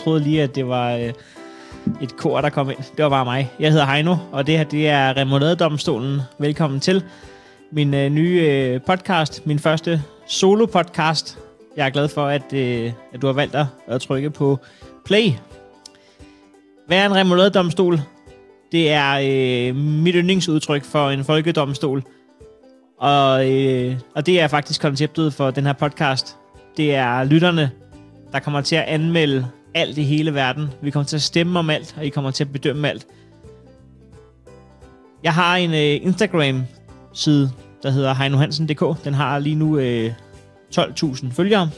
troede lige, at det var øh, et kor, der kom ind. Det var bare mig. Jeg hedder Heino, og det her det er Remouladedomstolen. Velkommen til min øh, nye øh, podcast, min første solo-podcast. Jeg er glad for, at, øh, at du har valgt at trykke på play. Hvad er en remouladedomstol? Det er øh, mit yndlingsudtryk for en folkedomstol. Og, øh, og det er faktisk konceptet for den her podcast. Det er lytterne, der kommer til at anmelde alt i hele verden. Vi kommer til at stemme om alt, og I kommer til at bedømme alt. Jeg har en øh, Instagram-side, der hedder heinohansen.dk. Den har lige nu øh, 12.000 følgere.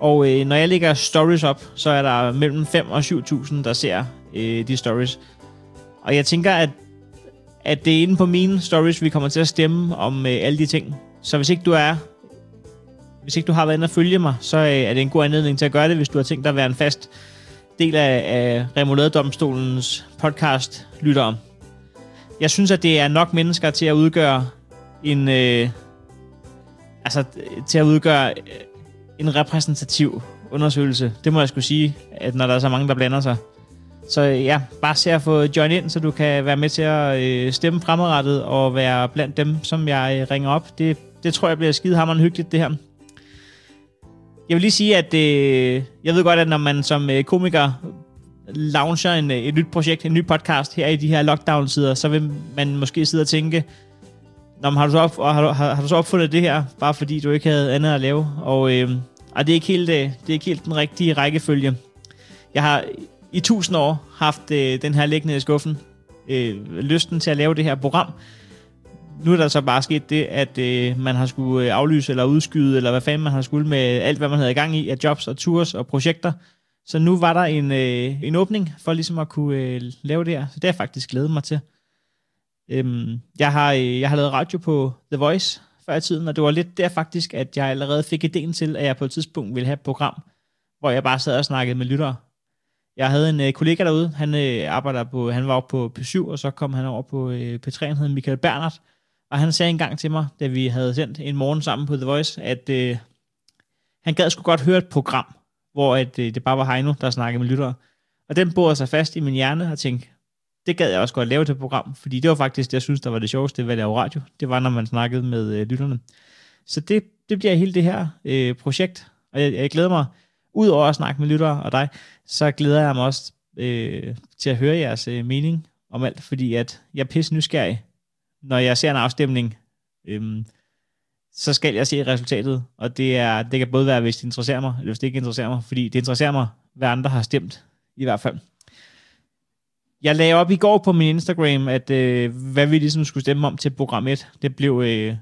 Og øh, når jeg lægger stories op, så er der mellem 5 og 7.000, der ser øh, de stories. Og jeg tænker, at, at det er inde på mine stories, vi kommer til at stemme om øh, alle de ting. Så hvis ikke du er hvis ikke du har været inde og følge mig, så øh, er det en god anledning til at gøre det, hvis du har tænkt dig at være en fast del af, af Remouladedomstolens podcast lytter om. Jeg synes, at det er nok mennesker til at udgøre en... Øh, altså, til at udgøre øh, en repræsentativ undersøgelse. Det må jeg skulle sige, at når der er så mange, der blander sig. Så øh, ja, bare se at få join ind, så du kan være med til at øh, stemme fremadrettet og være blandt dem, som jeg øh, ringer op. Det, det tror jeg bliver skidehammerende hyggeligt, det her. Jeg vil lige sige, at øh, jeg ved godt, at når man som øh, komiker launcher en, øh, et nyt projekt, en ny podcast her i de her lockdown-sider, så vil man måske sidde og tænke, Nå, men har, du så op, har, du, har, har du så opfundet det her, bare fordi du ikke havde andet at lave? Og, øh, og det, er ikke helt, øh, det er ikke helt den rigtige rækkefølge. Jeg har i tusind år haft øh, den her liggende i skuffen, øh, lysten til at lave det her program, nu er der så bare sket det, at øh, man har skulle øh, aflyse eller udskyde, eller hvad fanden man har skulle med alt, hvad man havde i gang i af jobs og tours og projekter. Så nu var der en, øh, en åbning for ligesom at kunne øh, lave det her. Så det har jeg faktisk glædet mig til. Øhm, jeg, har, øh, jeg har lavet radio på The Voice før i tiden, og det var lidt der faktisk, at jeg allerede fik ideen til, at jeg på et tidspunkt ville have et program, hvor jeg bare sad og snakkede med lyttere. Jeg havde en øh, kollega derude, han øh, arbejder på, han var på P7, og så kom han over på øh, P3, han hed Michael Bernhardt, og han sagde engang til mig, da vi havde sendt en morgen sammen på The Voice, at øh, han gad sgu godt høre et program, hvor at, øh, det bare var Heino, der snakkede med lyttere. Og den borede sig fast i min hjerne og tænkte, det gad jeg også godt lave til program, fordi det var faktisk det, jeg synes, der var det sjoveste ved at lave radio. Det var, når man snakkede med øh, lytterne. Så det, det bliver hele det her øh, projekt, og jeg, jeg glæder mig, ud over at snakke med lyttere og dig, så glæder jeg mig også øh, til at høre jeres øh, mening om alt, fordi at jeg er pisse nysgerrig når jeg ser en afstemning, øhm, så skal jeg se resultatet, og det, er, det kan både være, hvis det interesserer mig, eller hvis det ikke interesserer mig, fordi det interesserer mig, hvad andre har stemt, i hvert fald. Jeg lagde op i går på min Instagram, at øh, hvad vi ligesom skulle stemme om til program 1, det blev... Øh,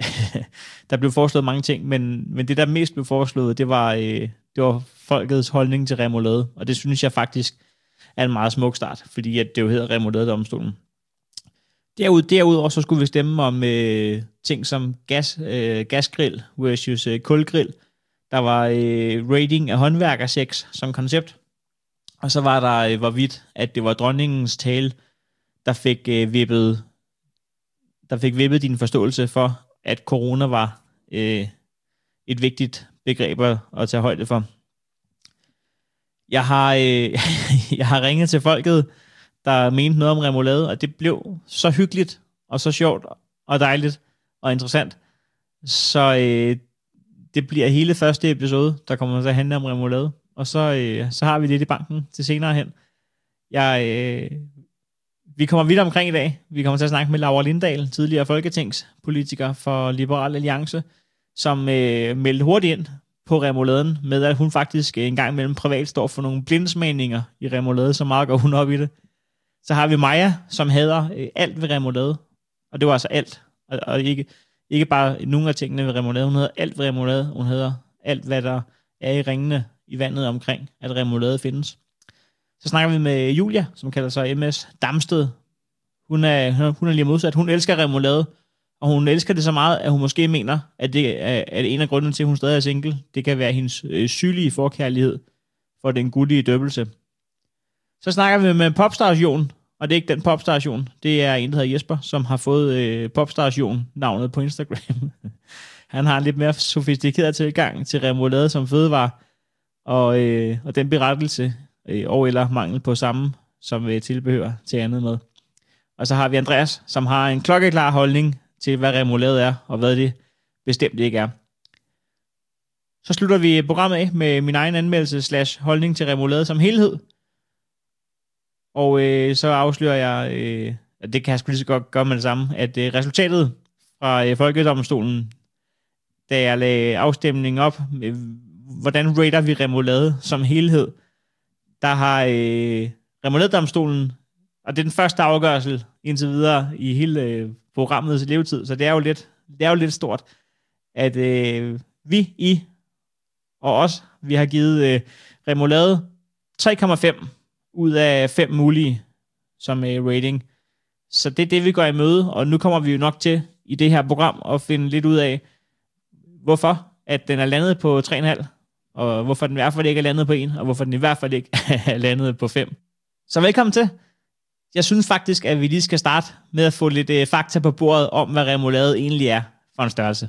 der blev foreslået mange ting, men, men det, der mest blev foreslået, det var, øh, det var folkets holdning til remoulade, og det synes jeg faktisk er en meget smuk start, fordi at det jo hedder remoulade-domstolen. Derud, derudover så skulle vi stemme om øh, ting som gas, øh, gasgrill versus øh, kulgrill. Der var øh, rating af håndværkersex som koncept. Og så var der, øh, hvorvidt, at det var dronningens tale, der fik øh, vippet der fik vippet din forståelse for, at corona var øh, et vigtigt begreb at tage højde for. Jeg har, øh, jeg har ringet til folket, der mente noget om remoulade, og det blev så hyggeligt, og så sjovt, og dejligt, og interessant. Så øh, det bliver hele første episode, der kommer til at handle om remoulade. Og så, øh, så har vi lidt i banken til senere hen. Jeg, øh, vi kommer vidt omkring i dag. Vi kommer til at snakke med Laura Lindahl, tidligere folketingspolitiker for Liberal Alliance, som øh, meldte hurtigt ind på remouladen, med at hun faktisk en gang imellem privat står for nogle blindsmagninger i remoulade, så meget går hun op i det. Så har vi Maja, som hader øh, alt ved remoulade. Og det var altså alt. Og, og ikke, ikke bare nogle af tingene ved remoulade. Hun hedder alt ved remoulade. Hun hedder alt, hvad der er i ringene i vandet omkring, at remoulade findes. Så snakker vi med Julia, som kalder sig MS Damsted. Hun er, hun er lige modsat. Hun elsker remoulade, og hun elsker det så meget, at hun måske mener, at det er, at en af grundene til, at hun stadig er single, det kan være hendes øh, sygelige forkærlighed for den gudlige døbelse. Så snakker vi med Popstation, og det er ikke den popstation. Det er en, der hedder Jesper, som har fået øh, popstation-navnet på Instagram. han har en lidt mere sofistikeret tilgang til remoulade som fødevare. og, øh, og den berettelse, øh, og eller mangel på samme, som vil tilbehør til andet med. Og så har vi Andreas, som har en klokkeklar holdning til, hvad remoulade er, og hvad det bestemt ikke er. Så slutter vi programmet af med min egen anmeldelse slash holdning til remoulade som helhed. Og øh, så afslører jeg, øh, at det kan jeg sgu lige så godt gøre med det samme, at øh, resultatet fra øh, Folkedomstolen, da jeg lagde afstemningen op, med, hvordan rater vi remoulade som helhed, der har øh, remouladedomstolen, og det er den første afgørelse indtil videre i hele øh, programmets levetid, så det er jo lidt, det er jo lidt stort, at øh, vi, I og os, vi har givet øh, remoulade 3,5 ud af fem mulige som øh, rating. Så det er det, vi går i møde, og nu kommer vi jo nok til i det her program at finde lidt ud af, hvorfor at den er landet på 3,5, og hvorfor den i hvert fald ikke er landet på 1, og hvorfor den i hvert fald ikke er landet på 5. Så velkommen til. Jeg synes faktisk, at vi lige skal starte med at få lidt øh, fakta på bordet om, hvad remoulade egentlig er for en størrelse.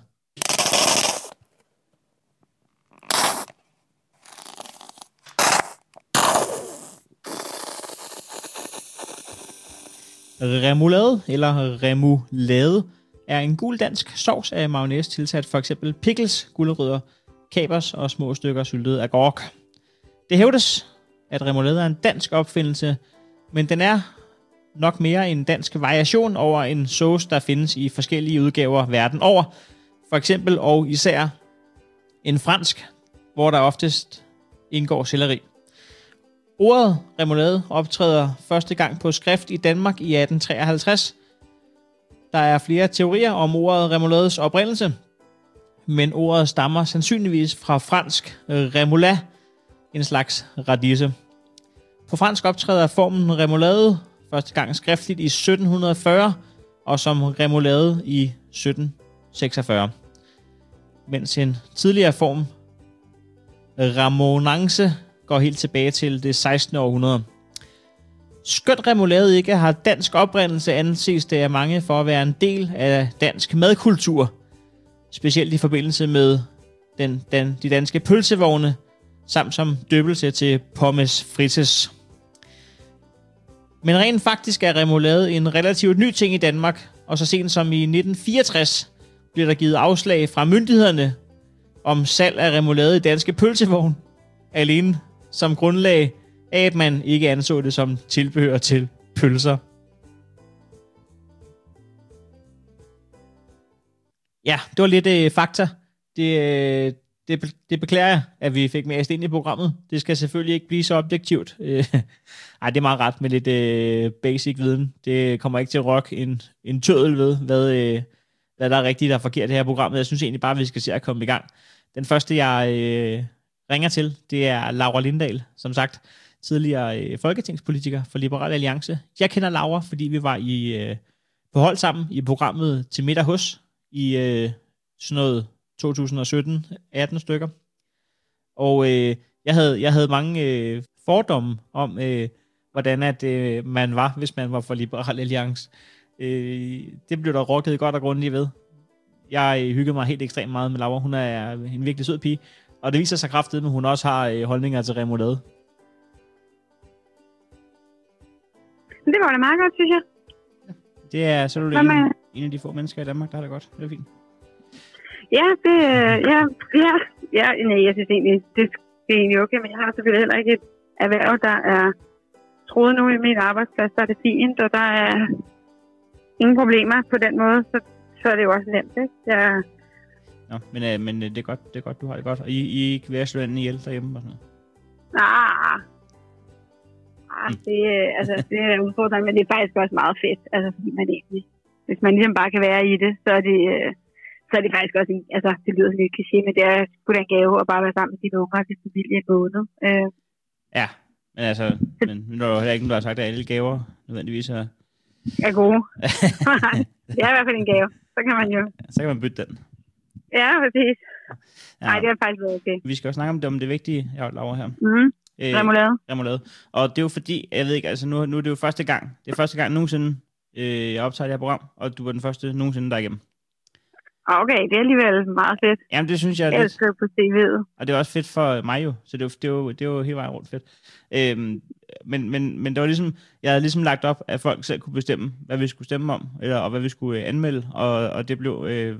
Remoulade, eller remoulade, er en gul dansk sovs af mayonnaise tilsat for eksempel pickles, gulerødder, kapers og små stykker syltet agurk. Det hævdes, at remoulade er en dansk opfindelse, men den er nok mere en dansk variation over en sauce, der findes i forskellige udgaver verden over. For eksempel og især en fransk, hvor der oftest indgår selleri. Ordet remoulade optræder første gang på skrift i Danmark i 1853. Der er flere teorier om ordet remoulades oprindelse, men ordet stammer sandsynligvis fra fransk øh, remoulade, en slags radise. På fransk optræder formen remoulade første gang skriftligt i 1740, og som remoulade i 1746. Mens en tidligere form, ramonance, går helt tilbage til det 16. århundrede. Skønt remoulade ikke har dansk oprindelse, anses det af mange for at være en del af dansk madkultur. Specielt i forbindelse med den, den, de danske pølsevogne, samt som døbelse til pommes frites. Men rent faktisk er remoulade en relativt ny ting i Danmark, og så sent som i 1964 blev der givet afslag fra myndighederne om salg af remoulade i danske pølsevogn, alene som grundlag af, at man ikke anså det som tilbehør til pølser. Ja, det var lidt øh, fakta. Det, øh, det, det beklager jeg, at vi fik med ind i programmet. Det skal selvfølgelig ikke blive så objektivt. Øh, ej, det er meget ret med lidt øh, basic viden. Det kommer ikke til at rock en, en tødel ved, hvad, øh, hvad der er rigtigt og forkert i det her program. Jeg synes egentlig bare, at vi skal se at komme i gang. Den første, jeg øh, ringer til, det er Laura Lindahl, som sagt tidligere øh, folketingspolitiker for Liberal Alliance. Jeg kender Laura, fordi vi var i øh, på hold sammen i programmet til middag hos i øh, sådan noget 2017, 18 stykker. Og øh, jeg, havde, jeg havde mange øh, fordomme om, øh, hvordan at, øh, man var, hvis man var for Liberal Alliance. Øh, det blev der rokket godt og grundigt ved. Jeg øh, hyggede mig helt ekstremt meget med Laura. Hun er en virkelig sød pige. Og det viser sig kraftigt, at hun også har øh, holdninger til remoulade. Det var da meget godt, synes jeg. Det er så er du en, en af de få mennesker i Danmark, der har det godt. Det er fint. Ja, det, ja, ja, ja, nej, jeg synes egentlig, det, det er egentlig okay, men jeg har selvfølgelig heller ikke et erhverv, der er troet nu i min arbejdsplads, der er det fint, og der er ingen problemer på den måde, så, så er det jo også nemt, ikke? Jeg, Nå, men, øh, men øh, det, er godt, det er godt, du har det godt. Og I, I ikke ved at slå den ihjel derhjemme og sådan noget? Ah, ah det, altså, det er udfordrende, men det er faktisk også meget fedt. Altså, fordi man egentlig, hvis man ligesom bare kan være i det, så er det, øh, så er det faktisk også en, altså det lyder sådan lidt kliché, men det er sgu da en gave at bare være sammen med dine unger og din familie en måned. Øh. Ja, men altså, men nu er der heller ikke nogen, der har sagt, at alle gaver nødvendigvis er... Er gode. det er i hvert fald en gave. Så kan man jo... Så kan man bytte den. Ja, præcis. Ja. Nej, det er faktisk været okay. Vi skal også snakke om det, om det vigtige, jeg laver her. Mm. Øh, remoulade. Remoulade. Og det er jo fordi, jeg ved ikke, altså nu, nu er det jo første gang, det er første gang nogensinde, øh, jeg optager det her program, og du var den første nogensinde der igennem. Okay, det er alligevel meget fedt. Jamen, det synes jeg er Jeg elsker på CV'et. Og det er også fedt for mig jo, så det er det jo, det er jo hele vejen rundt fedt. Øhm, men, men, men det var ligesom, jeg havde ligesom lagt op, at folk selv kunne bestemme, hvad vi skulle stemme om, eller, og hvad vi skulle øh, anmelde, og, og det blev øh,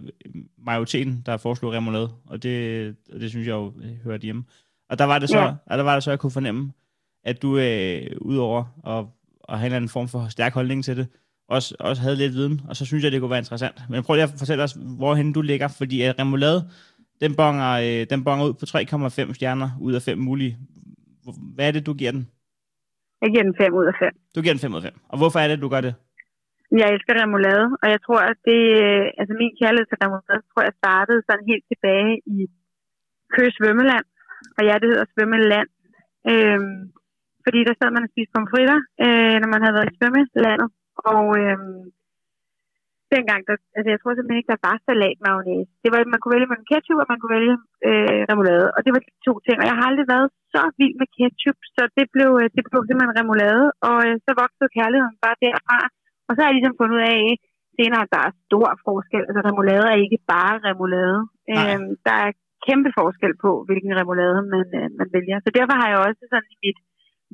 majoriteten, der foreslog remoulade, og det, og det synes jeg jo øh, hørte hjemme. Og der var det så, ja. og der var det så, jeg kunne fornemme, at du øh, udover at, at have en eller anden form for stærk holdning til det, også, også havde lidt viden, og så synes jeg, det kunne være interessant. Men prøv lige at fortælle os, hvorhen du ligger, fordi at remoulade, den bonger, øh, den bonger ud på 3,5 stjerner ud af 5 mulige. Hvad er det, du giver den? Jeg giver den 5 ud af 5. Du giver den 5 ud af 5. Og hvorfor er det, du gør det? Jeg elsker remoulade, og jeg tror, at det, øh, altså min kærlighed til remoulade, tror jeg startede sådan helt tilbage i Køge Svømmeland, og ja, det hedder Svømmeland. Øhm, fordi der sad man og spiste pomfritter, øh, når man havde været i svømmelandet, og øhm, dengang, der, altså jeg tror simpelthen ikke, der var salat mayonnaise. Det var, man kunne vælge mellem ketchup, og man kunne vælge øh, remoulade, og det var de to ting. Og jeg har aldrig været så vild med ketchup, så det blev, øh, det blev simpelthen remoulade, og øh, så voksede kærligheden bare derfra. Og så har jeg ligesom fundet ud af senere, at der er stor forskel. Altså remoulade er ikke bare remoulade. Øhm, der er kæmpe forskel på, hvilken remoulade man, øh, man vælger. Så derfor har jeg også sådan i mit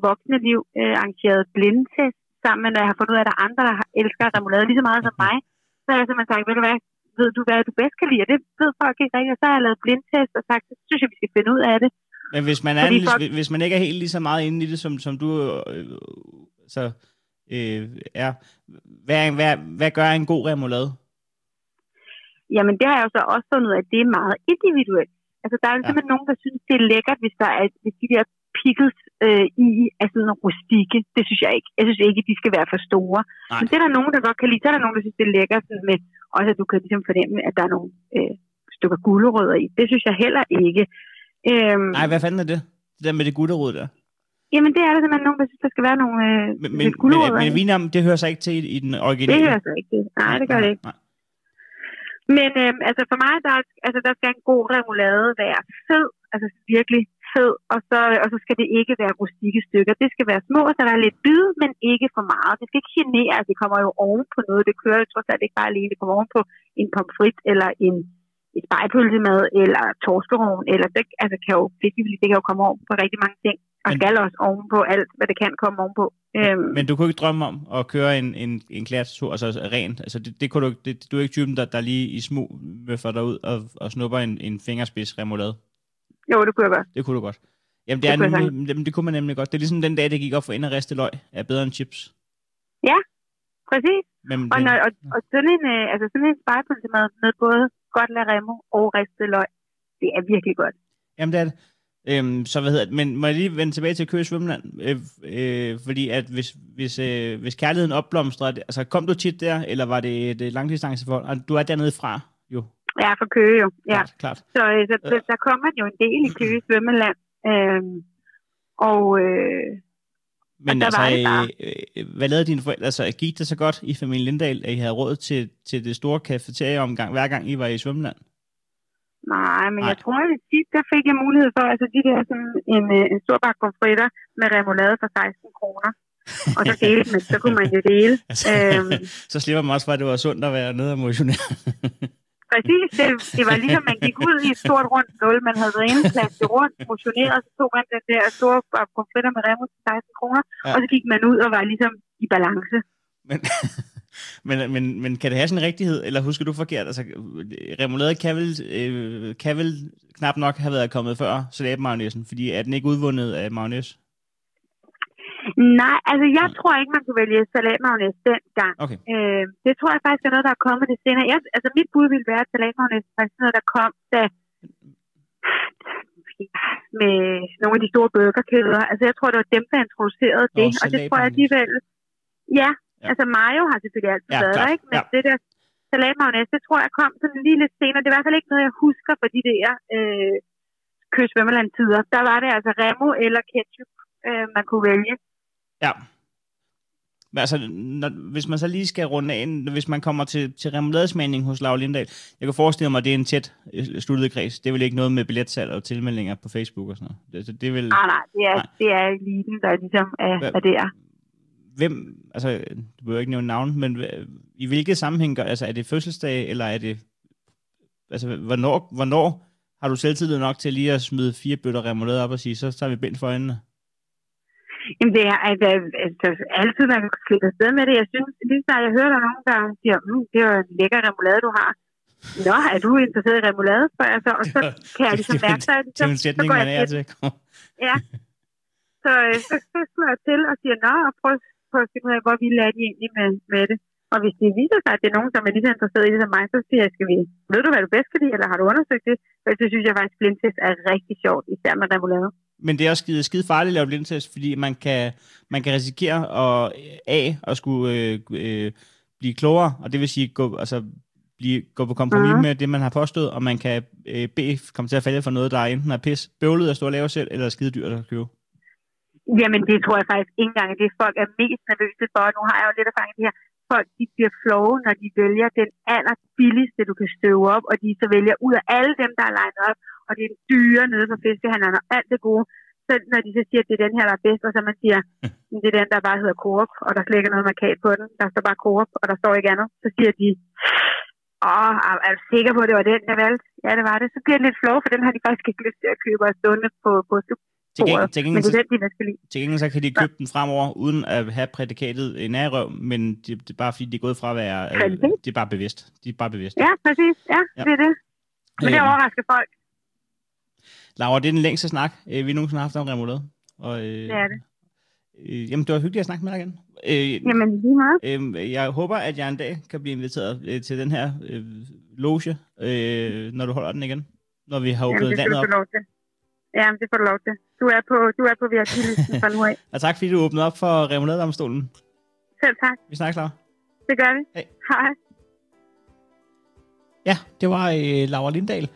voksne liv øh, arrangeret blindtest sammen med, når jeg har fundet ud af, at der er andre, der elsker remoulade lige så meget som mig. Så har jeg simpelthen sagt, ved du hvad, ved du hvad du bedst kan lide? Og det ved folk ikke rigtigt. Og så har jeg lavet blindtest og sagt, så synes jeg, vi skal finde ud af det. Men hvis man, er folk- hvis man ikke er helt lige så meget inde i det, som, som du øh, så, øh, er, hvad, hvad, hvad gør en god remoulade? Jamen, det har jeg jo så også fundet ud af, at det er meget individuelt. Altså, der er jo Ja. simpelthen nogen, der synes, det er lækkert, hvis der er hvis de der pickles øh, i er sådan rustikke. Det synes jeg ikke. Jeg synes ikke, at de skal være for store. Nej. Men det er der nogen, der godt kan lide. Så er der nogen, der synes, det er lækkert sådan med, også at du kan ligesom fornemme, at der er nogle øh, stykker gulerødder i. Det synes jeg heller ikke. Øhm, Nej, hvad fanden er det? Det der med det gutterod der. Jamen, det er der simpelthen nogen, der synes, der skal være nogle øh, Men, men, men, gulerødder men i. vin om, det hører sig ikke til i, i den originale. Det hører så ikke til. Nej, det gør det ikke. Nej. Men øhm, altså for mig, der, er- altså, der skal en god remoulade være fed, altså virkelig fed, og så, og så skal det ikke være rustikke stykker. Det skal være små, så der er lidt bid, men ikke for meget. Det skal ikke genere, altså, det kommer jo oven på noget. Det kører jo trods alt ikke bare alene, det kommer oven på en pomfrit eller en et spejpølsemad eller torskeroven, eller det, altså, kan jo, det, det kan jo komme oven på rigtig mange ting, og Men- skal også oven på alt, hvad det kan komme oven på. Øhm, Men du kunne ikke drømme om at køre en, en, en klassetur, altså rent. Altså det, det kunne du, det, du er ikke typen, der, der lige i smug møffer dig ud og, og snupper en, en fingerspids remoulade. Jo, det kunne jeg godt. Det kunne du godt. Jamen, det, Det er kunne nemlig, jamen, det kunne man nemlig godt. Det er ligesom den dag, det gik op for ind og riste løg, er bedre end chips. Præcis. Men, Og, når, og, og sådan en, øh, altså sådan en spejepølsemad med både godt laremo og ristet løg, det er virkelig godt. Jamen, det er det. Øhm, så hvad hedder det? Men må jeg lige vende tilbage til Køge Svømmeland? Øh, øh, fordi at hvis, hvis, øh, hvis kærligheden opblomstrede, altså kom du tit der, eller var det et langdistanceforhold? Og Du er dernede fra, jo. Er fra Køge jo, ja. Klart, klart. Så, øh, så, så Ja. der kommer jo en del i Køge svømmeland. Øhm, og øh, Men der altså, øh, øh, hvad lavede dine forældre? Altså, gik det så godt i familien Lindahl, at I havde råd til, til det store kafeterieomgang, hver gang I var i svømmeland? nej, men Nej. jeg tror, at tit, der fik jeg mulighed for, altså de der sådan en, øh, en stor bakke pomfritter med remoulade for 16 kroner. Og så delte man, så kunne man jo dele. Altså, Øhm, så slipper man også for, at det var sundt at være nede og motionere. Præcis, det, det var ligesom, man gik ud i et stort rundt nul, man havde været rundt, motioneret, så tog man den der store bakke pomfritter med remo til 16 kroner, Ja. og så gik man ud og var ligesom i balance. Men, men, men, men kan det have sådan en rigtighed, eller husker du forkert? Altså, remoulade kan vel, øh, kan vel knap nok have været kommet før salatmagnæsen, fordi er den ikke udvundet af mayonnaise? Nej, altså jeg tror ikke, man kunne vælge salatmagnæs dengang. Okay. Øh, det tror jeg faktisk er noget, der er kommet det senere. Jeg, altså mit bud ville være, at salatmagnæs er faktisk noget, der kom da med nogle af de store burgerkæder. Altså jeg tror, det var dem, der introducerede det. Nå, og det tror jeg alligevel... Ja, Ja. altså mayo har selvfølgelig altid Ja, været der, ikke? Men Ja. det der salatmagnæs, det tror jeg kom sådan lige lidt senere. Det er i hvert fald ikke noget, jeg husker fra de der øh, køsvømmerland-tider. Der var det altså remo eller ketchup, øh, man kunne vælge. Ja. Men altså, når, hvis man så lige skal runde af, hvis man kommer til, til remouladesmagning hos Laura Lindahl, jeg kan forestille mig, at det er en tæt øh, sluttet kreds. Det er vel ikke noget med billetsalg og tilmeldinger på Facebook og sådan noget. Det, det, er vel... Nej, nej, det er, Nej. det er eliten, der ligesom er, Hvad- er der. Hvem, altså, du behøver ikke nævne navn, men hva- i hvilket sammenhæng gør, altså er det fødselsdag, eller er det altså, hvornår, hvornår har du selvtillid nok til lige at smide fire bøtter remoulade op og sige, så tager vi bind for øjnene? Jamen det er altså, altså altid, man kan slippe afsted med det. Jeg synes, lige så jeg hører der nogen, der siger, mm, det er jo en lækker remoulade, du har. Nå, er du interesseret i remoulade? Så, og så kan jeg ligesom mærke sig. Det er en sætning, man er til. Ja. Så, øh, så, så slår jeg til og siger, nå, og prøv, prøv at finde ud af, hvor vi lader de egentlig med, med det. Og hvis det viser sig, at det er nogen, som er lige så interesseret i det som mig, så siger jeg, skal vi, ved du, hvad du bedst kan lide, eller har du undersøgt det? For så synes jeg faktisk, at blindtest er rigtig sjovt, især med remoulade. Men det er også skide, skide farligt at lave blindtest, fordi man kan, man kan risikere at, A, at skulle øh, øh, blive klogere, og det vil sige gå, altså, blive, gå på kompromis uh-huh. med det, man har påstået, og man kan øh, B, komme til at falde for noget, der enten er pis, bøvlet at stå og lave selv, eller skide dyrt at købe. Jamen, det tror jeg faktisk ikke engang, at det folk er mest nervøse for. Nu har jeg jo lidt erfaring i det her. Folk, de bliver flove, når de vælger den aller billigste, du kan støve op, og de så vælger ud af alle dem, der er legnet op, og det er en dyre nede på fiskehandlerne, og alt det gode. Så når de så siger, at det er den her, der er bedst, og så man siger, "Men det er den, der bare hedder Coop, og der slet ikke er noget markat på den. Der står bare Coop, og der står ikke andet. Så siger de, åh, er er du sikker på, at det var den, jeg valgte? Ja, det var det. Så bliver det lidt flov, for den har de faktisk ikke lyst til at købe og stående på, på Til gengæld, til, Men gengæld, det er så, den, de næste lige. til gengæld så kan de købe den fremover, uden at have prædikatet en nærrøv, men det, det er bare fordi, de er gået fra at være... Øh, det er bare bevidst. De er bare bevidst. Ja, præcis. Ja, Ja. det er det. Men det Øhm, overrasker folk. Laura, det er den længste snak, øh, vi nogensinde har haft om remoulade. Og, øh, Det er det. Øh, jamen, det var hyggeligt at snakke med dig igen. Øh, Jamen, lige meget. øh, jeg håber, at jeg en dag kan blive inviteret øh, til den her øh, loge, øh, når du holder den igen. Når vi har åbnet det landet op. Jamen, det får du lov til. Du er på, du er på VIP-listen fra nu af. Og tak, fordi du åbnede op for remouladedomstolen. Selv tak. Vi snakkes, Laura. Det gør vi. Hej. Hej. Ja, det var øh, Laura Lindahl.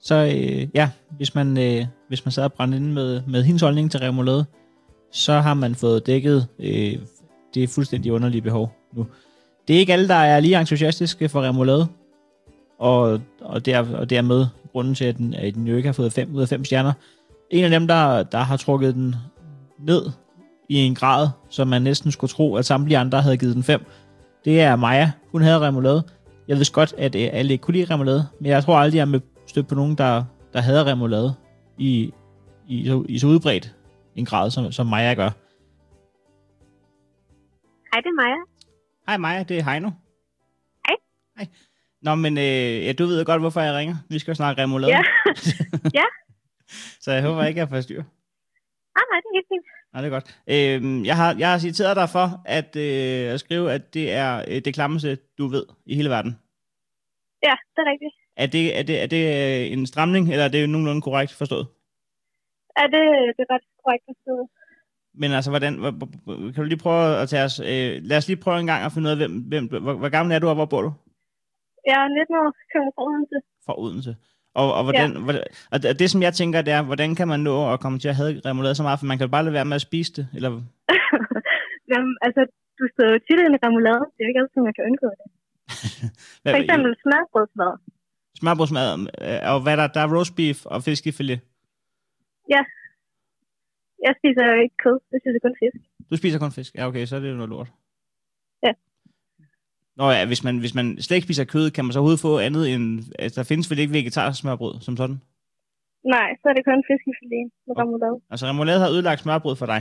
Så øh, ja, hvis man, øh, hvis man sad og brændte inde med, med hendes holdning til remoulade, så har man fået dækket øh, det fuldstændig underlige behov nu. Det er ikke alle, der er lige entusiastiske for remoulade, og, og, der, og dermed grunden til, at den, at den jo ikke har fået 5 ud af 5 stjerner. En af dem, der, der har trukket den ned i en grad, som man næsten skulle tro, at samtlige andre havde givet den 5, det er Maja. Hun havde remoulade. Jeg ved godt, at øh, alle ikke kunne lide remoulade, men jeg tror aldrig, jeg er stødt på nogen, der, der havde remoulade i, i, så, i så udbredt en grad, som, som Maja gør. Hej, det er Maja. Hej Maja, det er Heino. Hej. Hej. Nå, men øh, ja, du ved godt, hvorfor jeg ringer. Vi skal jo snakke remoulade. Ja. Ja. så jeg håber ikke, jeg får styr. Ah, nej, det er helt fint. Nej, det er godt. Øh, jeg, har, jeg har citeret dig for at, øh, at skrive, at det er øh, det klammeste, du ved i hele verden. Ja, det er rigtigt. Er det, er det, er det øh, en stramning, eller er det nogenlunde korrekt forstået? Ja, det, det er ret korrekt forstået. Men altså, hvordan, hvor- hvor- kan du lige prøve at tage os... Øh, lad os lige prøve en gang at finde ud af, hvem, hvem, hvor, hvor gammel er du, og hvor bor du? Jeg er 19 år, kommer fra Odense. Fra Odense. Og, og, hvordan, ja. hvordan, og det, som jeg tænker, det er, hvordan kan man nå at komme til at have remoulade så meget, for man kan jo bare lade være med at spise det, eller... Jamen, altså, du står jo tit i en remoulade. Det er jo ikke altid, man kan undgå det. Hvad, For eksempel smørbrødsmad. Smørbrødsmad, øh, og hvad der, der er roast beef og fiskefilet. Jeg spiser jo ikke kød. Jeg spiser kun fisk. Du spiser kun fisk. Ja, okay, så er det jo noget lort. Nå ja, hvis man, hvis man slet ikke spiser kød, kan man så overhovedet få andet end... Altså, der findes vel ikke vegetarsmørbrød som sådan? Nej, så er det kun fiskefilet med Okay. remoulade. Altså, remoulade har ødelagt smørbrød for dig.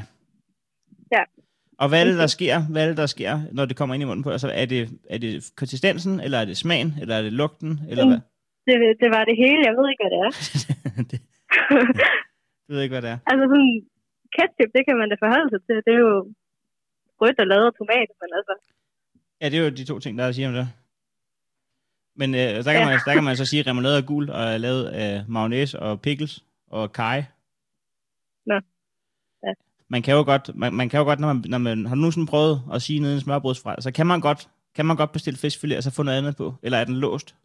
Ja. Og hvad er det, der sker, hvad er det, der sker, når det kommer ind i munden på? Altså, er det, er det konsistensen, eller er det smagen, eller er det lugten, eller hvad? Det, det var det hele. Jeg ved ikke, hvad det er. det, jeg ved ikke, hvad det er. altså sådan, ketchup, det kan man da forholde sig til. Det er jo rødt og lavet tomat, men altså... Ja, det er jo de to ting, der er at sige om det. Men øh, der, kan Ja. man, der kan man så sige, at remoulade er gul og er lavet af mayonnaise og pickles og kaj. Nå. Ja. Man kan jo godt, man, man kan jo godt når, man, når man har du nogensinde prøvet at sige nede i en smørbrødsfra, så kan man godt, kan man godt bestille fiskfilet og så få noget andet på, eller er den låst?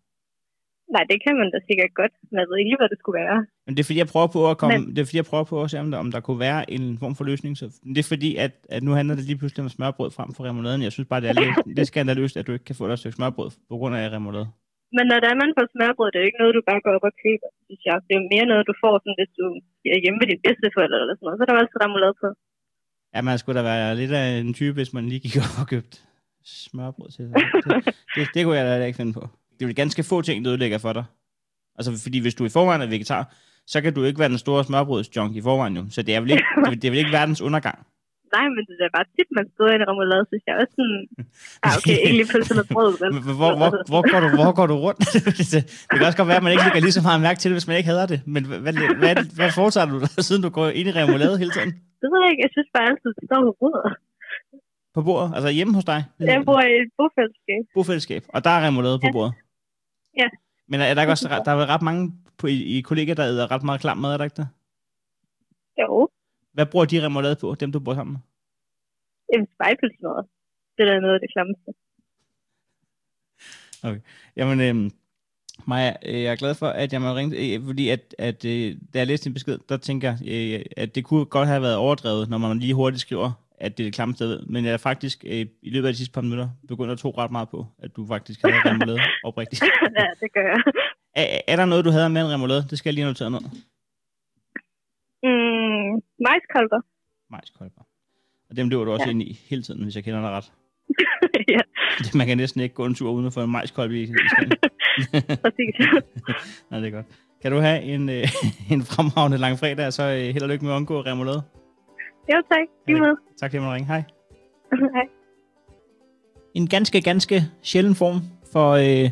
Nej, det kan man da sikkert godt. Men jeg ved ikke lige, hvad det skulle være. Men det er fordi, jeg prøver på at komme, Men- det er fordi, jeg prøver på at se, om der, om der kunne være en form for løsning. Så det er fordi, at, at nu handler det lige pludselig om smørbrød frem for remouladen. Jeg synes bare, det er lidt, lidt skandaløst, at du ikke kan få dig et stykke smørbrød på grund af remoulade. Men når der er man får smørbrød, det er jo ikke noget, du bare går op og køber, synes jeg. Det er jo mere noget, du får, sådan, hvis du er hjemme ved dine bedsteforældre eller sådan noget. Så er der jo altid remoulade på. Ja, man skulle da være lidt af en type, hvis man lige gik op og købte smørbrød til sig. Det, det, det kunne jeg da ikke finde på. Det er jo ganske få ting, der ødelægger for dig. Altså, fordi hvis du i forvejen er vegetar, så kan du ikke være den store smørbrødsjunk i forvejen jo. Så det er vel ikke, det er, det er vel ikke verdens undergang. Nej, men det er bare tit, man støder ind i remoulade, synes jeg også sådan... Ah, okay, ikke lige pølse med brød, men... Men Hvor, hvor, hvor, går du, hvor går du rundt? det, kan også godt være, at man ikke lægger lige så meget mærke til det, hvis man ikke hader det. Men hvad, hvad, hvad, foretager du, siden du går ind i remoulade hele tiden? Det ved jeg ikke, jeg synes bare altid, det står på bordet. På bordet? Altså hjemme hos dig? Jeg bor i et bofællesskab. Bofællesskab. Og der er remoulade på bordet? Ja. Men er der ikke også der er vel ret mange på, i, i kollegaer, der æder ret meget klam mad, er der ikke det? Jo, Hvad bruger de remoulade på, dem du bor sammen med? en spejpølsmad. Det der er noget af det klammeste. Jamen, øhm, Maja, øh, jeg er glad for, at jeg må ringe, øh, fordi at, at øh, da jeg læste din besked, der tænker jeg, øh, at det kunne godt have været overdrevet, når man lige hurtigt skriver, at det er det klammeste, jeg ved. Men jeg er faktisk øh, i løbet af de sidste par minutter begyndt at tro ret meget på, at du faktisk havde remoulade oprigtigt. ja, det gør jeg. Er, er der noget, du havde med en remoulade? Det skal jeg lige have noteret ned. Mm, majskolber. Majskolber. Og dem løber du også Ja. ind i hele tiden, hvis jeg kender dig ret. ja, Man kan næsten ikke gå en tur uden at få en majskolbe i, i præcis. Nej, det er godt. Kan du have en, øh, en fremragende lang fredag, så øh, held og lykke med at undgå remoulade. Jo, tak. Lige med. Tak fordi måtte ringe. Hej. Hej. En ganske, ganske sjælden form for øh,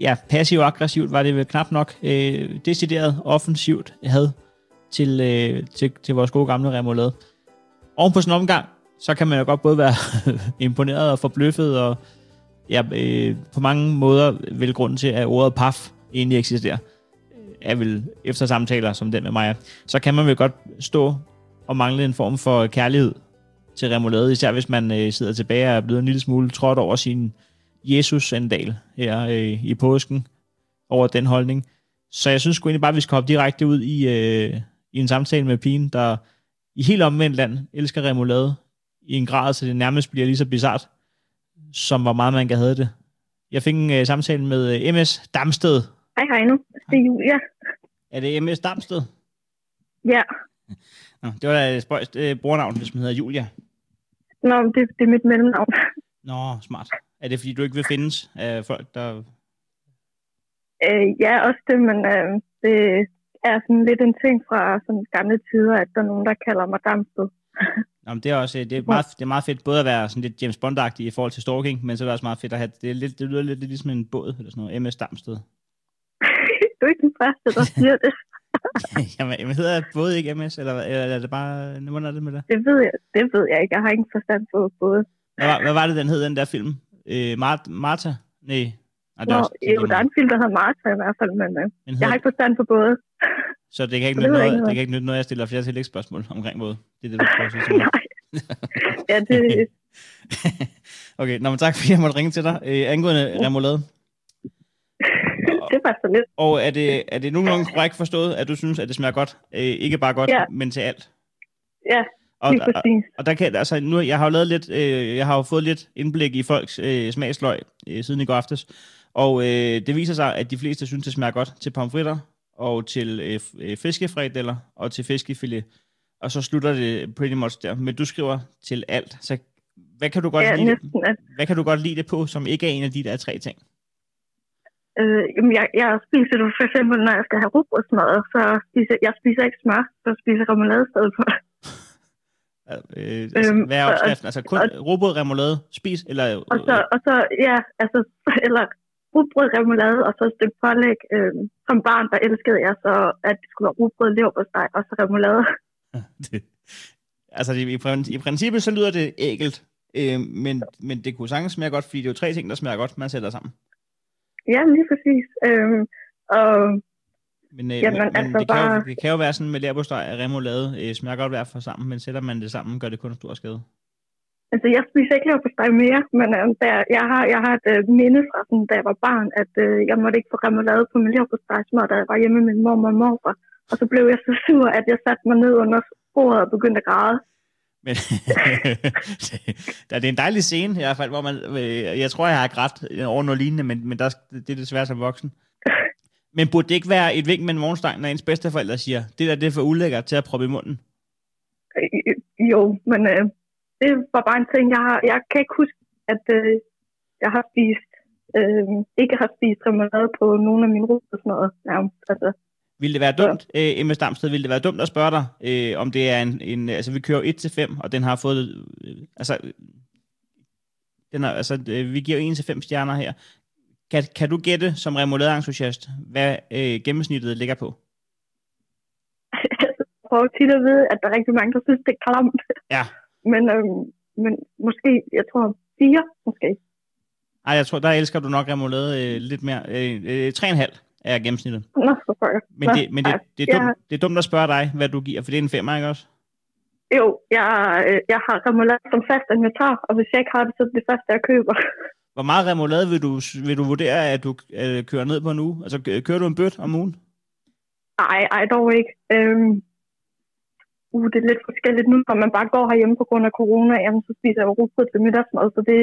ja, passiv-aggressivt var det vel knap nok. Øh, decideret offensivt had til, øh, til, til vores gode gamle remoulade. Oven på sådan en omgang, så kan man jo godt både være imponeret og forbløffet, og ja, øh, på mange måder vel grunden til, at ordet paf egentlig eksisterer, er vel efter samtaler som den med mig, så kan man vel godt stå og mangle en form for kærlighed til remoulade, især hvis man øh, sidder tilbage og er blevet en lille smule trådt over sin Jesus-sandal her øh, i påsken over den holdning. Så jeg synes sgu egentlig bare, at vi skal hoppe direkte ud i, øh, i en samtale med pigen, der i helt omvendt land elsker remoulade i en grad, så det nærmest bliver lige så bizart, som hvor meget man kan have det. Jeg fik en øh, samtale med øh, MS Damsted. Hej, hej nu. Det er Julia. Er det MS Damsted? Ja. Nå, det var da spøjst øh, brugernavn, hvis man hedder Julia. Nå, det, det er mit mellemnavn. Nå, smart. Er det fordi, du ikke vil findes af folk, der Øh, ja, også det, men øh, det er sådan lidt en ting fra sådan gamle tider, at der er nogen, der kalder mig Damsted. Nå, men det er også det er meget, det er meget fedt både at være sådan lidt James bond i forhold til stalking, men så er det også meget fedt at have, det, er lidt, det lyder lidt, lidt ligesom en båd, eller sådan noget, MS Damsted. du er ikke den første, der siger det. Jamen, jamen, hedder både ikke MS, eller, eller er det bare, hvordan er det med det? Det ved jeg, det ved jeg ikke. Jeg har ingen forstand på både. Hvad var, hvad var det, den hed, den der film? Øh, Mart, Martha? Nej. Nej, det Nå, er også, jo, der er en film, der hedder Martha i hvert fald, men øh, men jeg har hedder, ikke forstand på både. så det kan ikke nytte jeg noget, det kan ikke nytte noget, jeg stiller flere tillægsspørgsmål omkring både. Det er det, du prøver at sige til. Nej. Ja, det, okay, nå, men tak fordi jeg måtte ringe til dig. Øh, angående remoulade. Var så lidt. Og er det, er det nogenlunde korrekt forstået, at du synes, at det smager godt? Øh, ikke bare godt, Ja. men til alt? Ja, Og, lige og, præcis. og der kan, altså, nu, jeg har jo lavet lidt, øh, jeg har jo fået lidt indblik i folks øh, smagsløg øh, siden i går aftes, og øh, det viser sig, at de fleste synes, det smager godt til pomfritter, og til øh, øh, fiskefrikadeller, og til fiskefilet. Og så slutter det pretty much der. Men du skriver til alt. Så hvad kan du godt, Ja, lide, næsten. At, hvad kan du godt lide det på, som ikke er en af de der tre ting? Øh, jamen, jeg, jeg spiser det for eksempel, når jeg skal have rugbrødsmad, så spiser jeg spiser ikke smør, så spiser jeg remoulade i stedet for. Øh, altså, Øhm, hvad er opskriften? Altså kun råbrød, remoulade, spis, eller... Og så, og så ja, altså, eller rugbrød, remoulade, og så et stykke pålæg. Øh, som barn, der elskede jeg så, at det skulle være rugbrød, leverpostej, og så remoulade. det, altså i, i, i princippet så lyder det ægelt, øh, men, men det kunne sagtens smage godt, fordi det er jo tre ting, der smager godt, man sætter sammen. Ja, lige præcis. Øh, og Men, øh, Jamen, men, altså det, kan jo, det kan jo være sådan med leverpostej og remoulade, øh, smager godt hver for sammen, men sætter man det sammen, gør det kun stor skade. Altså, jeg spiser ikke leverpostej mere, men øh, der, jeg, har, jeg har et øh, minde fra, sådan, da jeg var barn, at øh, jeg måtte ikke få remoulade på min leverpostejsmad, da jeg var hjemme med min mor og morfar. Og så blev jeg så sur, at jeg satte mig ned under bordet og begyndte at græde. Men det er en dejlig scene i hvert fald, hvor man, øh, jeg tror, jeg har grædt over noget lignende, men, men der, det er desværre som voksen. Men burde det ikke være et vink med en morgenstang, når ens bedsteforældre siger, det der det er for ulækkert til at proppe i munden? Øh, jo, men øh, det var bare en ting, jeg, har, jeg kan ikke huske, at øh, jeg har spist øh, ikke har spist remoulade på nogen af mine ruter og sådan noget. Ja, altså, vil det være dumt, øh, Emma Stamsted, vil det være dumt at spørge dig, øh, om det er en, en altså vi kører 1-5, og den har fået, øh, altså, den er, altså, øh, vi giver 1-5 stjerner her. Kan, kan du gætte som remoulade-entusiast, hvad øh, gennemsnittet ligger på? jeg prøver tit at vide, at der er rigtig mange, der synes, det er klamt. Ja. Men, øh, men måske, jeg tror, fire måske. Ej, jeg tror, der elsker du nok remoulade øh, lidt mere. Øh, øh, 3,5 er gennemsnittet. Nå, for pokker. Men, det, men det, det, er dumt, det er dumt at spørge dig, hvad du giver, for det er en femmer, ikke også? Jo, jeg, øh, jeg har remoulade som fast inventar, og hvis jeg ikke har det, så er det det første, jeg køber. Hvor meget remoulade vil du, vil du vurdere, at du øh, kører ned på en uge? Altså, kø- kører du en bøt om ugen? Ej, ej, dog ikke. Øhm, uh, det er lidt forskelligt nu, når man bare går herhjemme på grund af corona, jamen, så spiser jeg jo rugbrød til middagsmad, så det,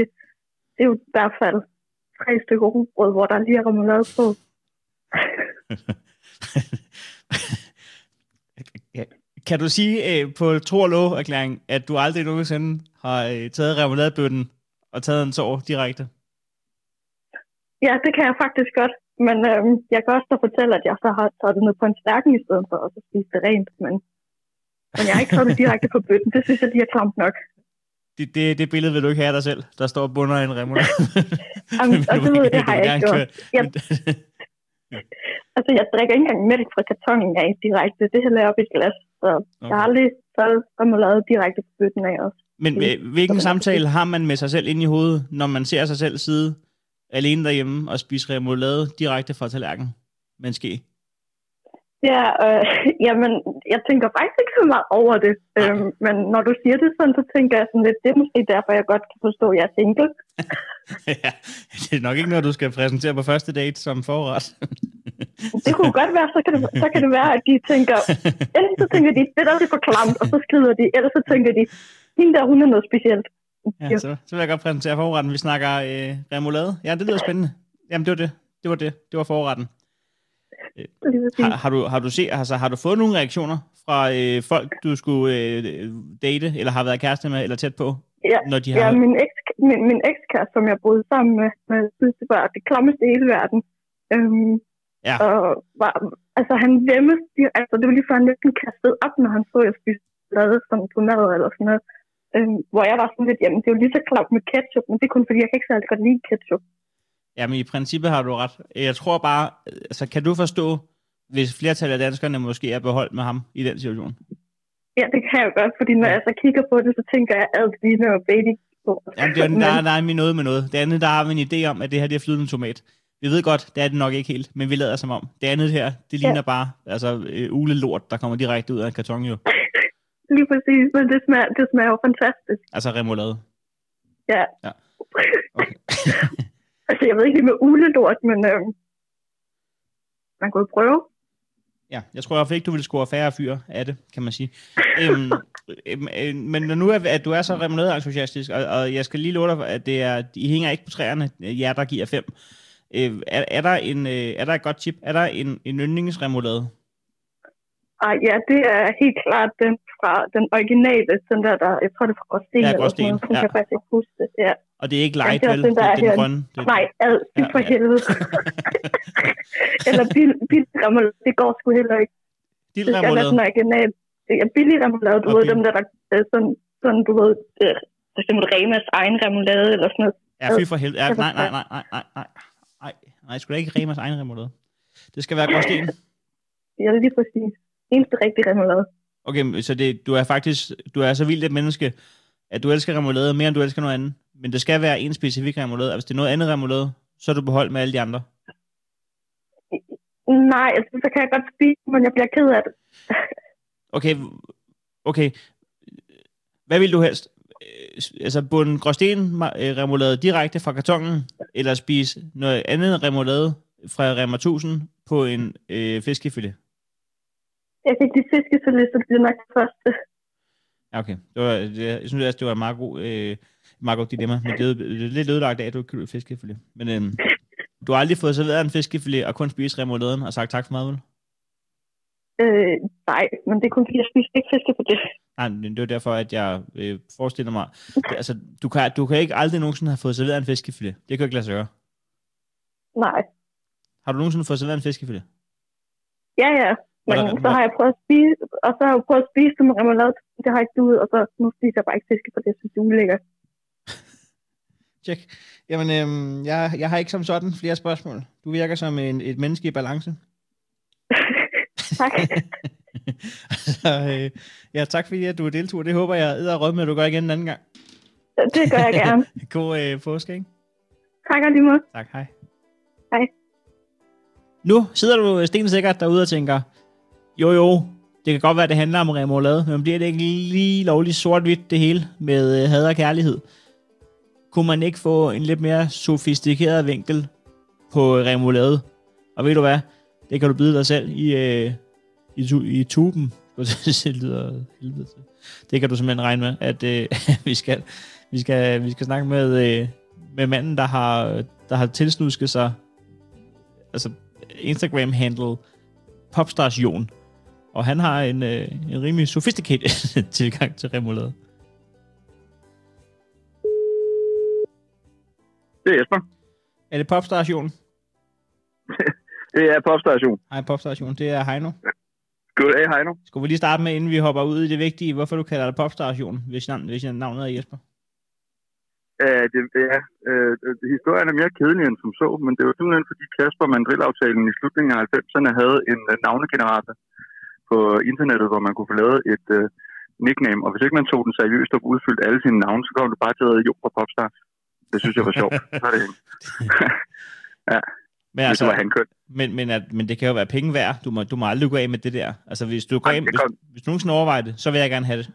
det er jo i hvert fald tre stykker rugbrød, hvor der lige er remoulade på. Kan du sige øh, på tro og lov erklæring, at du aldrig nogensinde har øh, taget remouladebøtten og taget en sår direkte? Ja, det kan jeg faktisk godt, men øhm, jeg kan også så fortælle, at jeg så har taget det ned på en stærken i stedet for, og så spise det rent, men, men jeg har ikke taget det direkte på bøtten. Det synes jeg lige er klamt nok. Det, det, det billede vil du ikke have af dig selv, der står bunder i en remoulade. Jamen, og det ved jeg, det har jeg ikke gjort. Jeg, altså, jeg drikker ikke engang mælk fra kartongen af direkte. Det hælder jeg op i et glas. Så okay. jeg har aldrig taget remoulade direkte på bøtten af også. Men øh, hvilken samtale har man med sig selv inde i hovedet, når man ser sig selv sidde alene derhjemme og spise remoulade direkte fra tallerkenen en ske? Ja, øh, jamen, jeg tænker faktisk ikke så meget over det. Øhm, men når du siger det sådan, så tænker jeg sådan lidt, det er måske derfor, jeg godt kan forstå, at jeg er single. ja, det er nok ikke noget, du skal præsentere på første date som forret. Det kunne godt være, så kan det, så kan det være, at de tænker, enten så tænker de, det er for klamt, og så skrider de, eller så tænker de, hende der, hun er noget specielt. Ja, så, så vil jeg godt præsentere forretten. Vi snakker øh, remoulade. Ja, det lyder spændende. Jamen, det var det. Det var det. Det var forretten. Præcis. Har, har, du, har, du se, altså, har du fået nogle reaktioner fra øh, folk, du skulle øh, date, eller har været kæreste med, eller tæt på, Ja, når de ja har... min, eks, min, min ekskæreste, som jeg boede sammen med, med synes, det var det klammeste i hele verden. Øhm, Ja. Og var, altså, han vemmes, altså, det var lige før, han næsten kastede op, når han så, at jeg spiste lade sådan på mad eller sådan noget. Øhm, hvor jeg var sådan lidt, jamen, det er jo lige så klamt med ketchup, men det er kun fordi, jeg kan ikke særlig godt lide ketchup. Jamen, i princippet har du ret. Jeg tror bare, altså, kan du forstå, hvis flertallet af danskerne måske er beholdt med ham i den situation? Ja, det kan jeg jo godt, fordi når jeg så kigger på det, så tænker jeg, at det er baby. Jamen, det er, der, der er noget med noget. Det andet, der har vi en idé om, at det her det er flydende tomat. Vi ved godt, det er det nok ikke helt, men vi lader som om. Det andet her, det ligner ja. bare altså, øh, ulelort, der kommer direkte ud af en karton jo. Lige præcis, men det smager, det smager jo fantastisk. Altså remoulade. Ja. Ja. Okay. altså, jeg ved ikke med ulelort, men øhm, man kunne jo prøve. Ja, jeg tror i hvert fald ikke, du vil score færre fyre af det, kan man sige. øhm, øhm, øh, men når nu er, at du er så remoulade-entusiastisk, og, og jeg skal lige love dig, at det er, I hænger ikke på træerne, øh, jer der giver fem. Øh, er, er, der en, øh, er der et godt tip? Er der en, en yndlingsremoulade? Ej, ja, det er helt klart den fra den originale, den der, der jeg tror det er fra Gråsten. Ja, Gråsten, sådan ja. kan jeg faktisk ikke huske det. Ja. Og det er ikke light, det er vel? den, der Det, er det den grønne. Det, Nej, ad, det Ja, for ja. helvede. eller bil, bil remoulade, det går sgu heller ikke. Det skal original. Det er billig remoulade, du ved, dem der, der er sådan, sådan, du ved, øh, for eksempel Remas egen remoulade, eller sådan noget. Ja, fy for helvede. Ja, nej, nej, nej, nej, nej, nej. Nej, nej, sgu da ikke Remas egen remoulade. Det skal være gråsten. Ja, det er lige præcis. Eneste rigtige remoulade. Okay, så det, du er faktisk, du er så vildt et menneske, at du elsker remoulade mere, end du elsker noget andet. Men det skal være en specifik remoulade. Og hvis det er noget andet remoulade, så er du beholdt med alle de andre. Nej, altså, så kan jeg godt spise, men jeg bliver ked af det. Okay, okay. Hvad vil du helst? Øh, Altså bunde gråsten øh, remoulade direkte fra kartongen, eller spise noget andet remoulade fra Rema 1000 på en øh, fiskefilet? Jeg kan ikke lide fiskefilet, så det bliver nok det første. Ja, okay. Det var, det, jeg synes det var et meget god, øh, meget godt dilemma, men det er, det er lidt ødelagt af, at du ikke kan fiskefilet. Men øhm, du har aldrig fået serveret en fiskefilet og kun spist remouladen og sagt tak for mad, vel? Øh, nej, men det er kun fordi, jeg spiser ikke fiskefilet. Nej, men det var derfor, at jeg øh, forestiller mig... Det, altså, du kan, du kan ikke aldrig nogensinde have fået serveret en fiskefilet. Det kan ikke lade sig gøre. Nej. Har du nogensinde fået serveret en fiskefilet? Ja, ja. Men Hvordan- så har jeg prøvet at spise, og så har jeg prøvet at spise det med remoulade. Det har ikke duet, og så nu spiser jeg bare ikke fiske, for det synes jeg er ulækkert. Tjek. Jamen, øhm, jeg, jeg har ikke som sådan flere spørgsmål. Du virker som en, et menneske i balance. tak. så, øh, ja, tak fordi at du deltog. Det håber jeg æder råd med, at du gør igen en anden gang. Det gør jeg gerne. God øh, påske, ikke? Tak og lige måde. Tak, hej. Hej. Nu sidder du stensikkert derude og tænker, jo jo, det kan godt være, det handler om remoulade, men bliver det ikke lige lovligt sort-hvidt det hele med øh, had og kærlighed? Kunne man ikke få en lidt mere sofistikeret vinkel på remoulade? Og ved du hvad? Det kan du byde dig selv i, øh, i, tu- i tuben. det lyder helvede til. Det kan du simpelthen regne med, at øh, vi, skal, vi, skal, vi skal snakke med, øh, med manden, der har, der har tilsnusket sig altså Instagram-handle Popstars Jon. Og han har en, øh, en rimelig sophisticated tilgang til remoulade. Det er Jesper. Er det Popstars Jon? Det er popstation. Hej Popstars Jon, det er Heino. Goddag, Heino. Skal vi lige starte med, inden vi hopper ud i det vigtige, hvorfor du kalder dig Popstars Jon, hvis, navn, hvis navnet er Jesper? Uh, det, ja, uh, historien er mere kedelig end som så, men det var simpelthen fordi Kasper Mandrill-aftalen i slutningen af 90'erne havde en uh, navnegenerator på internettet, hvor man kunne få lavet et uh, nickname, og hvis ikke man tog den seriøst og udfyldt alle sine navne, så kom du bare til at hedde Jo fra Popstars. Det synes jeg var sjovt. Er det hende. Men, altså, det var han køn. men, men, at, men det kan jo være penge værd. Du må, du må aldrig gå af med det der. Altså, hvis du går af, hvis, hvis du nogensinde overvejer det, så vil jeg gerne have det.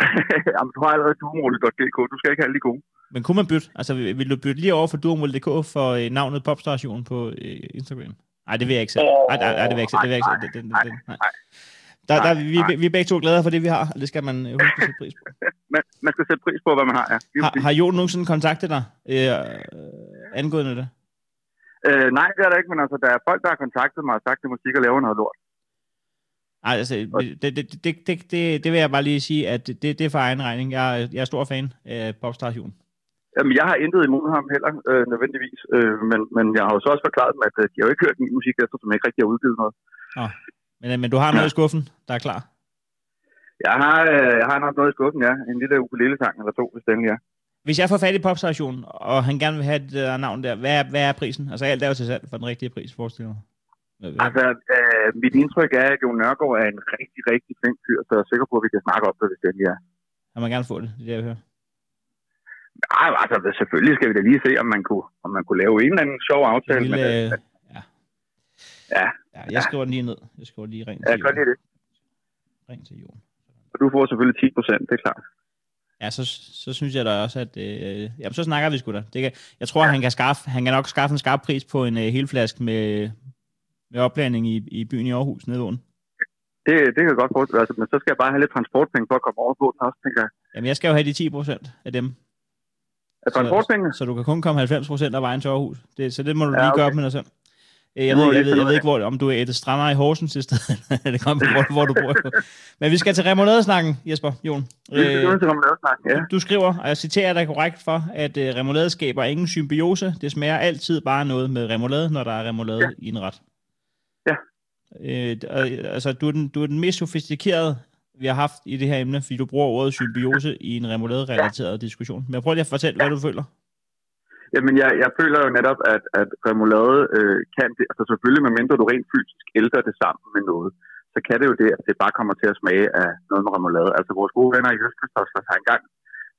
Jamen, du har allerede duomålet.dk. Du skal ikke have de gode. Men kunne man bytte? Altså, vil, du bytte lige over for duomol.dk for øh, navnet Popstation på øh, Instagram? Nej, det vil jeg ikke selv. Nej, nej, nej, det vil jeg ikke selv. Det vil jeg ikke selv. Det, nej. Der, der, Nej, vi, nej. vi er begge to glade for det, vi har, og det skal man huske at sætte pris på. Man, man skal sætte pris på, hvad man har, ja. Har, har Jon nogensinde kontaktet dig øh, angående det? Øh, nej, det er der ikke, men altså, der er folk, der har kontaktet mig og sagt, at musik og laver noget lort. Nej, altså, det, det, det, det, det, det, vil jeg bare lige sige, at det, det er for egen regning. Jeg, er- jeg er stor fan af Popstation. Jamen, jeg har intet imod ham heller, øh, nødvendigvis. Øh, men, men jeg har jo så også forklaret dem, at øh, de har jo ikke hørt min musik, eftersom jeg ikke rigtig har udgivet noget. Men, øh, men du har noget Ja. i skuffen, der er klar. Jeg har, øh, jeg har nok noget i skuffen, ja. En lille ukulele-sang eller to, hvis den er. Hvis jeg får fat i Popstation, og han gerne vil have det der navn der, hvad er, hvad er prisen? Altså alt er jo til salg for den rigtige pris, forestiller mig. Altså, øh, mit indtryk er, at Jon Nørgaard er en rigtig, rigtig flink fyr, så jeg er sikker på, at vi kan snakke op det, hvis den er. Han må gerne få det, det er det, jeg hører. Ej, altså, selvfølgelig skal vi da lige se, om man kunne, om man kunne lave en eller anden sjov aftale. lille, men, øh, øh, ja. Ja. ja. Jeg skriver den lige ned. Jeg skriver lige rent ja, til Jon. lide det. Ring til Jon. Og du får selvfølgelig 10 procent, det er klart. Ja, så, så synes jeg da også, at... Øh, jamen, så snakker vi sgu da. Det kan, jeg tror, ja. han, kan skaffe, han kan nok skaffe en skarp pris på en øh, hel flaske med, med opblanding i, i byen i Aarhus, nede under. Det, det kan jeg godt forestille altså, men så skal jeg bare have lidt transportpenge for at komme over på den også, tænker jeg. Jamen, jeg skal jo have de 10 procent af dem. Er transportpenge? Så, så du kan kun komme 90 procent af vejen til Aarhus. Det, så det må du Ja, lige okay. gøre op med dig selv. Øh, Jeg ved, jeg ved, jeg ved ikke, hvor, om du er et strander i Horsens i stedet, eller det kommer hvor, hvor du bor. Men vi skal til remouladesnakken, Jesper, Jon. Vi skal Øh, til remoulade ja. du skriver, og jeg citerer dig korrekt for, at øh, remoulade skaber ingen symbiose. Det smager altid bare noget med remoulade, når der er remoulade ja. i en ret. Ja. Øh, altså, du er, den, du er den mest sofistikerede, vi har haft i det her emne, fordi du bruger ordet symbiose i en remoulade-relateret ja. diskussion. Men jeg prøver lige at fortælle, hvad du føler. Jamen, jeg, jeg føler jo netop, at, at remoulade øh, kan det, altså selvfølgelig, med mindre du rent fysisk ældrer det sammen med noget, så kan det jo det, at det bare kommer til at smage af noget med remoulade. Altså, vores gode venner i Østkyst har engang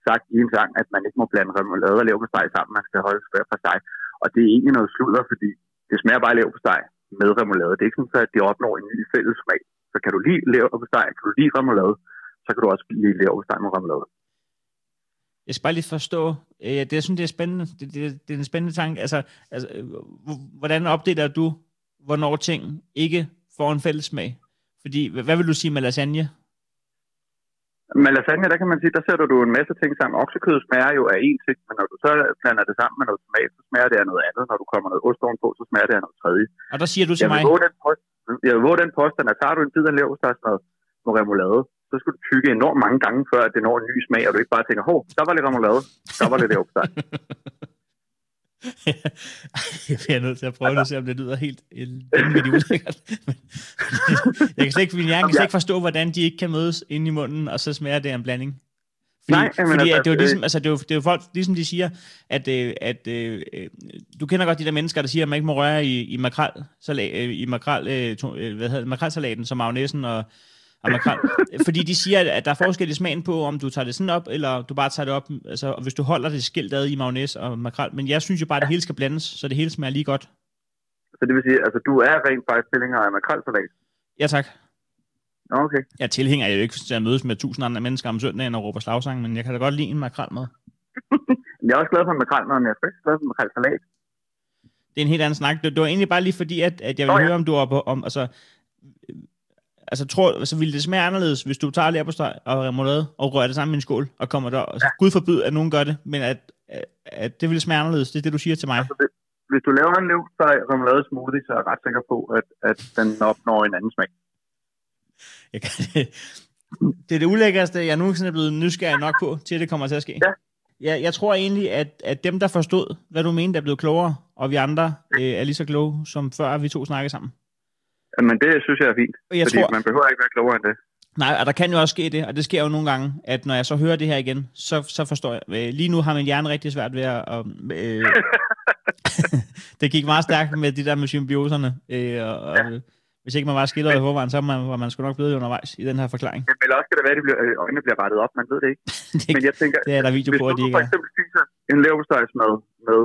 sagt i en sang, at man ikke må blande remoulade og leverpostej sammen, man skal holde hver for sig. Og det er egentlig noget sludder, fordi det smager bare leverpostej med remoulade. Det er ikke sådan, at det opnår en ny fælles smag. Så kan du lide leverpostej, kan du lige remoulade, så kan du også lide leverpostej med remoulade. Jeg skal bare lige forstå, øh, det, jeg synes, det er spændende. Det, det, det er en spændende tanke. Altså, altså, øh, hvordan opdeler du, hvornår ting ikke får en fælles smag? Fordi, hvad, hvad vil du sige med lasagne? Med lasagne, der kan man sige, der sætter du en masse ting sammen. Oksekød smager jo af én ting, men når du så blander det sammen med noget tomat, så smager det af noget andet. Når du kommer noget ost på, så smager det af noget tredje. Og der siger du til Jeg mig, vil den, post, jeg vil våge den påstand, at tager du en bid af leverpostejsmad med remoulade, så skal du tygge enormt mange gange, før at det når en ny smag, og du ikke bare tænker, hov, der var lidt remoulade, der var lidt leverpostej. jeg bliver nødt til at prøve det, og se om det lyder helt vanvittigt ulækkert. jeg kan slet ikke, min hjerne kan slet ikke forstå, hvordan de ikke kan mødes ind i munden, og så smager det af en blanding. Fordi, Nej, fordi altså, det er jo ligesom, øh, altså, det er jo, det er jo folk, ligesom de siger, at, øh, at øh, øh, du kender godt de der mennesker, der siger, at man ikke må røre i, i makrel, salat, i makrel, øh, to, øh, hvad hedder det, makrelsalaten, som magnæsen og, makrel. fordi de siger, at der er forskel i smagen på, om du tager det sådan op, eller du bare tager det op, altså og hvis du holder det skilt ad i magnæs og makrel. Men jeg synes jo bare, at det hele skal blandes, så det hele smager lige godt. Så det vil sige, altså du er rent faktisk tilhænger af makrelsalat? Ja, tak. Okay. Jeg tilhænger jo ikke til at mødes med tusind andre mennesker om søndagen og råber slagsang, men jeg kan da godt lide en makrel med. Jeg er også glad for makrel, men jeg er ikke glad for makrelsalat. det er en helt anden snak. Det, det var egentlig bare lige fordi, at, at jeg vil oh, ja. høre, om du er på, om, altså, altså, tror, altså, ville det smage anderledes, hvis du tager leverpostej og remoulade og rører det sammen i en skål og kommer der, altså, Gud forbyde, at nogen gør det, men at, at, at det ville smage anderledes, det er det, du siger til mig. Altså, hvis, hvis du laver en leverpostej remoulade smoothie, så er jeg ret sikker på, at, at den opnår en anden smag. Jeg kan, det er det ulækkerste, jeg nogensinde er blevet nysgerrig nok på, til det kommer til at ske. Ja. Jeg, jeg tror egentlig, at, at dem, der forstod, hvad du mente, er blevet klogere, og vi andre øh, er lige så kloge, som før vi to snakkede sammen. Men det synes jeg er fint, jeg fordi tror, man behøver ikke være klogere end det. Nej, og der kan jo også ske det, og det sker jo nogle gange, at når jeg så hører det her igen, så, så forstår jeg. Øh, Lige nu har min hjerne rigtig svært ved at... øh, det gik meget stærkt med de der med symbioserne, øh, og, og hvis ikke man var skildret i forvejen, så var man, var man sgu nok blevet undervejs i den her forklaring. Jamen, Eller også kan det være, at de bliver, øh, øjnene bliver rettet op, man ved det ikke. det, Men jeg tænker, det er der video hvis på, at de du for eksempel spiser en leverpostejsmad med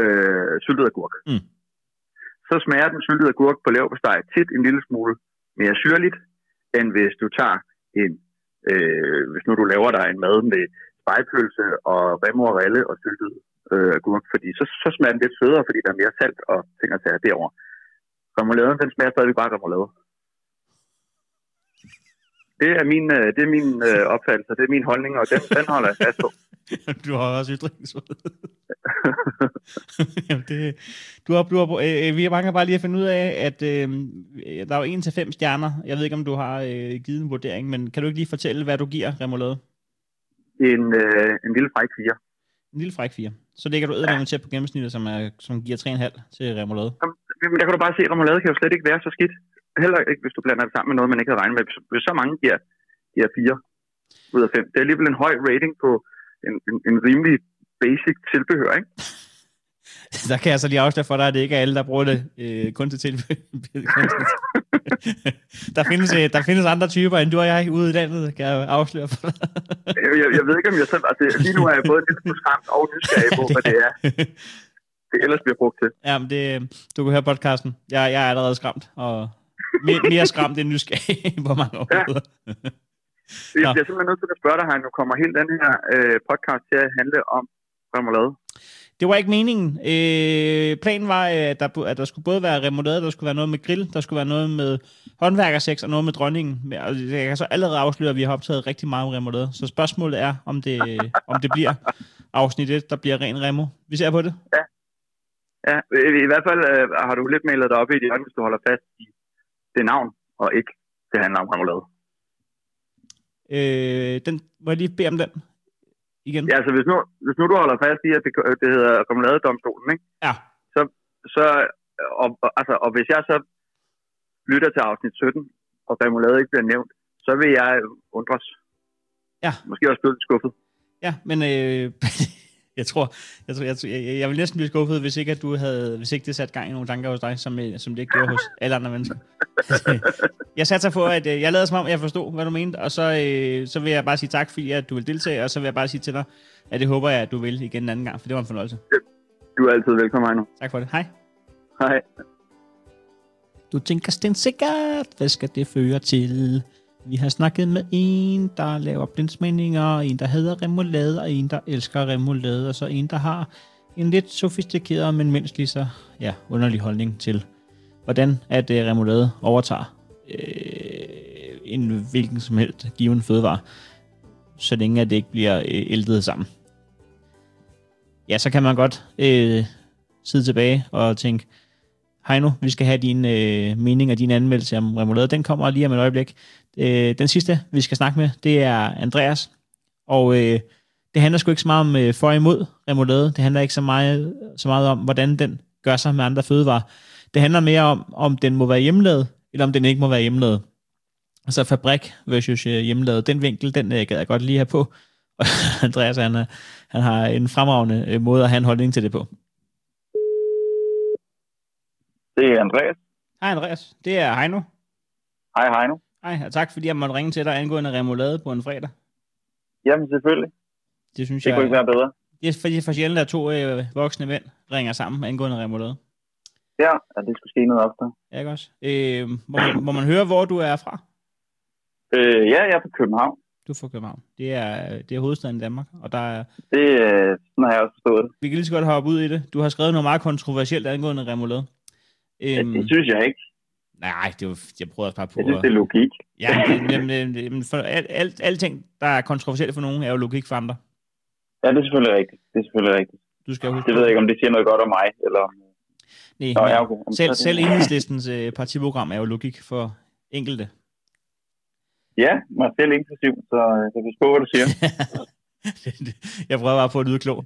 øh, syltet agurk, Mm så smager den syltede agurk på leverpostej tit en lille smule mere syrligt, end hvis du tager en, øh, hvis nu du laver dig en mad med spejpølse og remorelle og syltet øh, agurk, fordi så, så smager den lidt sødere, fordi der er mere salt og ting og sager derovre. Remouladen, den smager stadig bare remoulade. Det er min, øh, det er min øh, opfattelse, det er min holdning, og den, den holder jeg fast på. Du har også ytringsfrihed. Jamen, det, du har, du har, øh, vi mangler bare lige at finde ud af, at øh, der er jo 1 til fem stjerner. Jeg ved ikke, om du har øh, givet en vurdering, men kan du ikke lige fortælle, hvad du giver remoulade? En, øh, en lille fræk fire. En lille fræk 4. Så ligger du eddermame tæt på gennemsnittet, som, er, som giver 3,5 til remoulade. Men der kan du bare se, at remoulade kan jo slet ikke være så skidt. Heller ikke, hvis du blander det sammen med noget, man ikke havde regnet med. Hvis, hvis så mange giver, giver 4 ud af 5. Det er alligevel en høj rating på en, en, en rimelig basic tilbehør, ikke? Der kan jeg så lige afsløre for dig, at det ikke er alle, der bruger det øh, kun til tilbud. der, findes, øh, der findes andre typer, end du og jeg ude i landet, kan jeg afsløre for dig. Jeg, jeg, jeg ved ikke, om jeg selv... Altså, lige nu er jeg både lidt skræmt og nysgerrig på, hvad det er, det ellers bliver brugt til. Ja, men det, du kan høre podcasten. Jeg, jeg er allerede skræmt, og mere, mere skræmt end nysgerrig på mange områder. Jeg Nå. bliver simpelthen nødt til at spørge dig, nu kommer hele den her øh, podcast til at handle om remoulade. Det var ikke meningen. Øh, planen var, øh, at der, at der skulle både være remoulade, der skulle være noget med grill, der skulle være noget med håndværkersex og noget med dronningen. Jeg kan så allerede afsløre, at vi har optaget rigtig meget om remoulade. Så spørgsmålet er, om det, om det bliver afsnit 1, der bliver ren remo. Vi ser på det. Ja, i, i hvert fald øh, har du lidt malet dig op i et hjørne, hvis du holder fast i det navn, og ikke det handler om remoulade. Øh, den, må jeg lige bede om den igen? Ja, altså hvis nu, hvis nu du holder fast i, at det, det hedder remouladedomstolen, ikke? Ja. Så, så og, altså, og hvis jeg så lytter til afsnit 17, og remoulade ikke bliver nævnt, så vil jeg undres. Ja. Måske også blive skuffet. Ja, men øh, jeg tror, jeg, tror jeg, jeg, jeg vil næsten blive skuffet, hvis ikke, at du havde, hvis ikke det satte gang i nogle tanker hos dig, som, øh, som det ikke gjorde hos alle andre mennesker. jeg satte på, at øh, jeg lavede som om, jeg forstod, hvad du mente, og så, øh, så vil jeg bare sige tak, fordi at du vil deltage, og så vil jeg bare sige til dig, at det håber jeg, at du vil igen en anden gang, for det var en fornøjelse. Du er altid velkommen, Heino. Tak for det. Hej. Hej. Du tænker stensikkert, hvad skal det føre til? Vi har snakket med en, der laver blindsmændinger, en, der hedder remoulade, og en, der elsker remoulade, og så en, der har en lidt sofistikeret, men mindst lige så ja, underlig holdning til, hvordan at øh, uh, remoulade overtager øh, en hvilken som helst given fødevare, så længe at det ikke bliver øh, æltet sammen. Ja, så kan man godt øh, sidde tilbage og tænke, Heino, vi skal have din øh, mening og din anmeldelse om remoulade. Den kommer lige om et øjeblik. Øh, den sidste, vi skal snakke med, det er Andreas. Og øh, det handler sgu ikke så meget om øh, for og imod remoulade. Det handler ikke så meget, så meget om, hvordan den gør sig med andre fødevarer. Det handler mere om, om den må være hjemmelavet, eller om den ikke må være hjemmelavet. Altså fabrik versus øh, hjemmelavet. Den vinkel, den øh, gad jeg godt lige have på. Andreas, han, han har en fremragende øh, måde at have en holdning til det på. Det er Andreas. Hej Andreas, det er Heino. Hej, nu. Hej, og tak fordi jeg måtte ringe til dig angående remoulade på en fredag. Jamen selvfølgelig. Det synes Det kunne jeg, ikke være bedre. det er fordi for sjældent, at to øh, voksne mænd ringer sammen angående remoulade. Ja, ja det skulle ske noget oftere. Ja, ikke også? Øh, må, man- må man høre, hvor du er fra? Øh, ja, jeg er fra København. Du er fra København. Det er, det er hovedstaden i Danmark, og der er, Det, øh, sådan har jeg også forstået det. vi kan lige så godt hoppe ud i det. Du har skrevet noget meget kontroversielt angående remoulade. Øhm, det synes jeg ikke. nej, det var, jeg prøvede også bare på Jeg synes, at- det er logik. Ja, men, jamen, jamen, for alt, alt, alting, der er kontroversielt for nogen, er jo logik for andre. Ja, det er selvfølgelig rigtigt. Det er selvfølgelig rigtigt. Du skal huske Det ved jeg ikke, om det siger noget godt om mig, eller om... Nej, Nå, ja, okay. Selv, det- selv enhedslistens øh, partiprogram er jo logik for enkelte. Ja, mig selv inklusiv, så øh, jeg kan på, hvad du siger. jeg prøver bare på at lyde klog.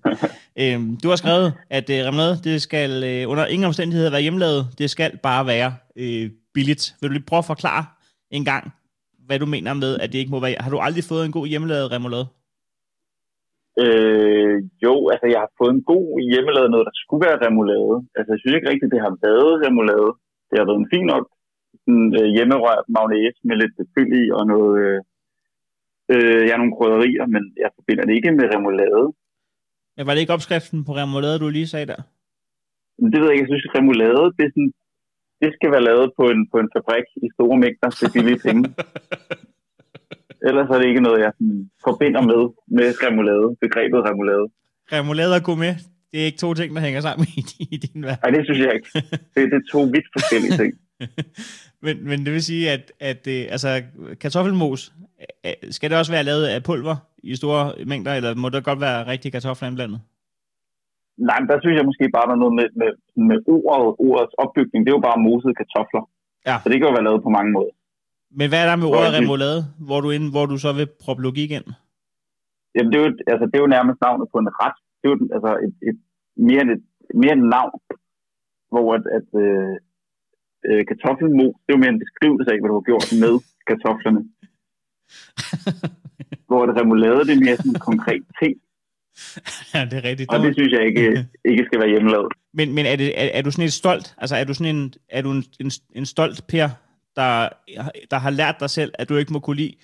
øhm, du har skrevet, at øh, remoulade, det skal øh, under ingen omstændigheder være hjemmelavet. Det skal bare være øh, billigt. Vil du lige prøve at forklare en gang, hvad du mener med, at det ikke må være... Har du aldrig fået en god hjemmelavet remoulade? Øh, jo, altså jeg har fået en god hjemmelavet noget, der skulle være remoulade. Altså jeg synes ikke rigtigt, det har været remoulade. Det har været en fin nok sådan, øh, hjemmerørt mayonnaise med lidt fyld i og noget, øh, øh, ja, nogle krydderier, men jeg forbinder det ikke med remoulade. Men var det ikke opskriften på remoulade, du lige sagde der? Men det ved jeg ikke, jeg synes remoulade, det, er sådan, det skal være lavet på en, på en fabrik i store mængder til billige penge. Ellers er det ikke noget, jeg sådan, forbinder med, med remoulade, begrebet remoulade. Remoulade og gourmet, det er ikke to ting, der hænger sammen i, i din verden. Nej, det synes jeg ikke. Det, det er to vidt forskellige ting. men, men det vil sige, at, at øh, altså, kartoffelmos, øh, skal det også være lavet af pulver i store mængder, eller må det godt være rigtige kartofler indblandet? Nej, men der synes jeg måske bare, der er noget med, med, med ordet, ordets opbygning. Det er jo bare mosede kartofler. Ja. Så det kan jo være lavet på mange måder. Men hvad er der med Hvor ordet det? remoulade, hvor du, ind, hvor du så vil proppe logik ind? Jamen, det er jo, altså, det er jo nærmest navnet på en ret. Det er jo altså, et, et, mere, end et, mere end et navn, hvor at, at øh, øh, kartoffelmos, det er jo mere en beskrivelse af, hvad du har gjort med kartoflerne. hvor det remoulade, det er mere sådan en konkret ting, ja, det er rigtigt. og det synes jeg ikke, ikke skal være hjemmelavet. Men, men er, det, er, er du sådan et stolt, altså er du sådan en, er du en, en, en stolt Per, der, der har lært dig selv, at du ikke må kunne lide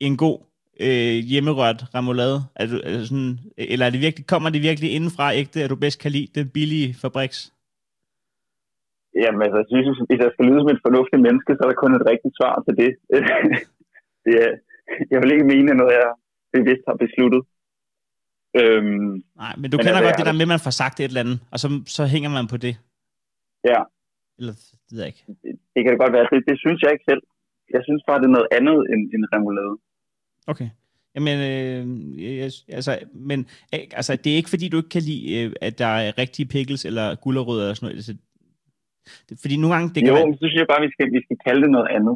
en god øh, hjemmerørt remoulade? Er du, er sådan, eller er det virkelig, kommer det virkelig indenfra ægte, at du bedst kan lide den billige fabriks? Jamen, altså, jeg synes, hvis jeg skal lyde som et fornuftigt menneske, så er der kun et rigtigt svar til det. det er, jeg vil ikke mene noget, jeg bevidst har besluttet. Øhm, Nej, men du Men kender altså, godt det der med, at man får sagt et eller andet, og så, så hænger man på det. ja, Eller, det ved jeg ikke. det kan det godt være. Det, det synes jeg ikke selv. Jeg synes bare, det er noget andet end, end remoulade. Okay. Jamen, øh, jeg, altså, men øh, altså, det er ikke fordi, du ikke kan lide, øh, at der er rigtige pickles eller gulerødder eller sådan noget. Altså, det, fordi nogle gange, det kan jo, være, så synes jeg bare, vi skal, vi skal kalde det noget andet.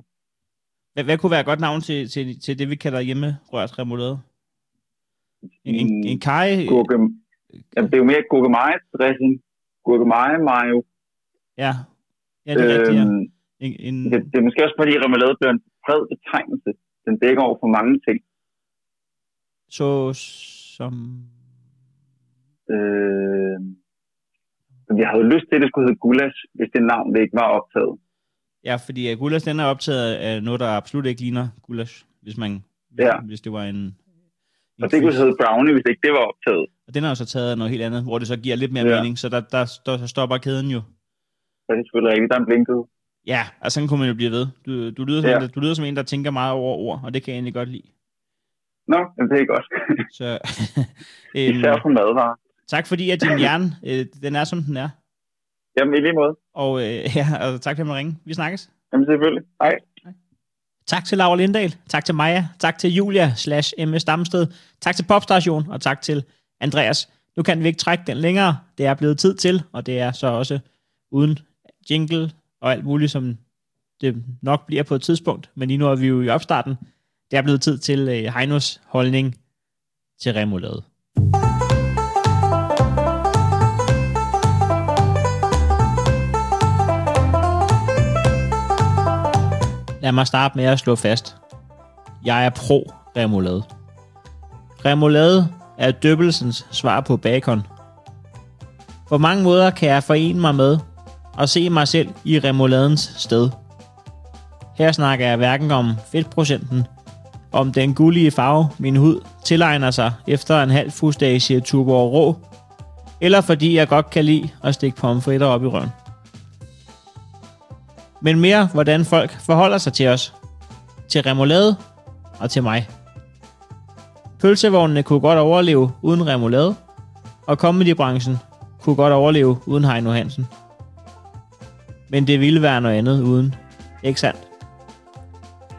hvad, hvad kunne være et godt navn til, til, til det, vi kalder hjemmerørt remoulade? En, en, Mm, en kaj? Gurke, jamen, det er jo mere gurkemeje dressing. Gurkemeje mayo. Ja. ja, det er rigtigt, ja. Øhm, En, en, det, det, er måske også fordi, remoulade bliver en bred betegnelse. Den dækker over for mange ting. så som... Øh, jeg havde lyst til, at det skulle hedde gulasch, hvis det navn det ikke var optaget. Ja, fordi uh, gulasch, den er optaget af noget, der absolut ikke ligner gulasch, hvis man... Ja. Hvis det var en... en Og det kunne hedde brownie, hvis ikke det var optaget. Og den er jo så taget af noget helt andet, hvor det så giver lidt mere Ja. mening, så der, der, der, der stopper kæden jo. Så er det selvfølgelig rigtigt, der er blinket. Ja, og sådan kunne man jo blive ved. Du, du, lyder som, Ja. en, der- du lyder som en, der tænker meget over ord, og det kan jeg egentlig godt lide. Nå, det er godt. Så, Især øhm, for madvarer. Tak fordi, at din hjerne, øh, den er, som den er. Jamen, i lige måde. Og, øh, ja, og tak for at ringe. Vi snakkes. Jamen, selvfølgelig. Hej. Tak til Laura Lindahl, tak til Maja, tak til Julia slash MS Damsted, tak til Popstation, og tak til Andreas. Nu kan vi ikke trække den længere. Det er blevet tid til, og det er så også uden jingle og alt muligt, som det nok bliver på et tidspunkt. Men lige nu er vi jo i opstarten. Det er blevet tid til øh, Heinos holdning til remoulade. Lad mig starte med at slå fast. Jeg er pro remoulade. Remoulade er døbelsens svar på bacon. På mange måder kan jeg forene mig med og se mig selv i remouladens sted. Her snakker jeg hverken om fedtprocenten, om den gullige farve, min hud tilegner sig efter en halv fudstage Tuborg rå, eller fordi jeg godt kan lide at stikke pomfritter op i røven. Men mere, hvordan folk forholder sig til os, til remoulade og til mig. Pølsevognene kunne godt overleve uden remoulade, og comedybranchen kunne godt overleve uden Heino Hansen. Men det ville være noget andet uden. Ikke sandt?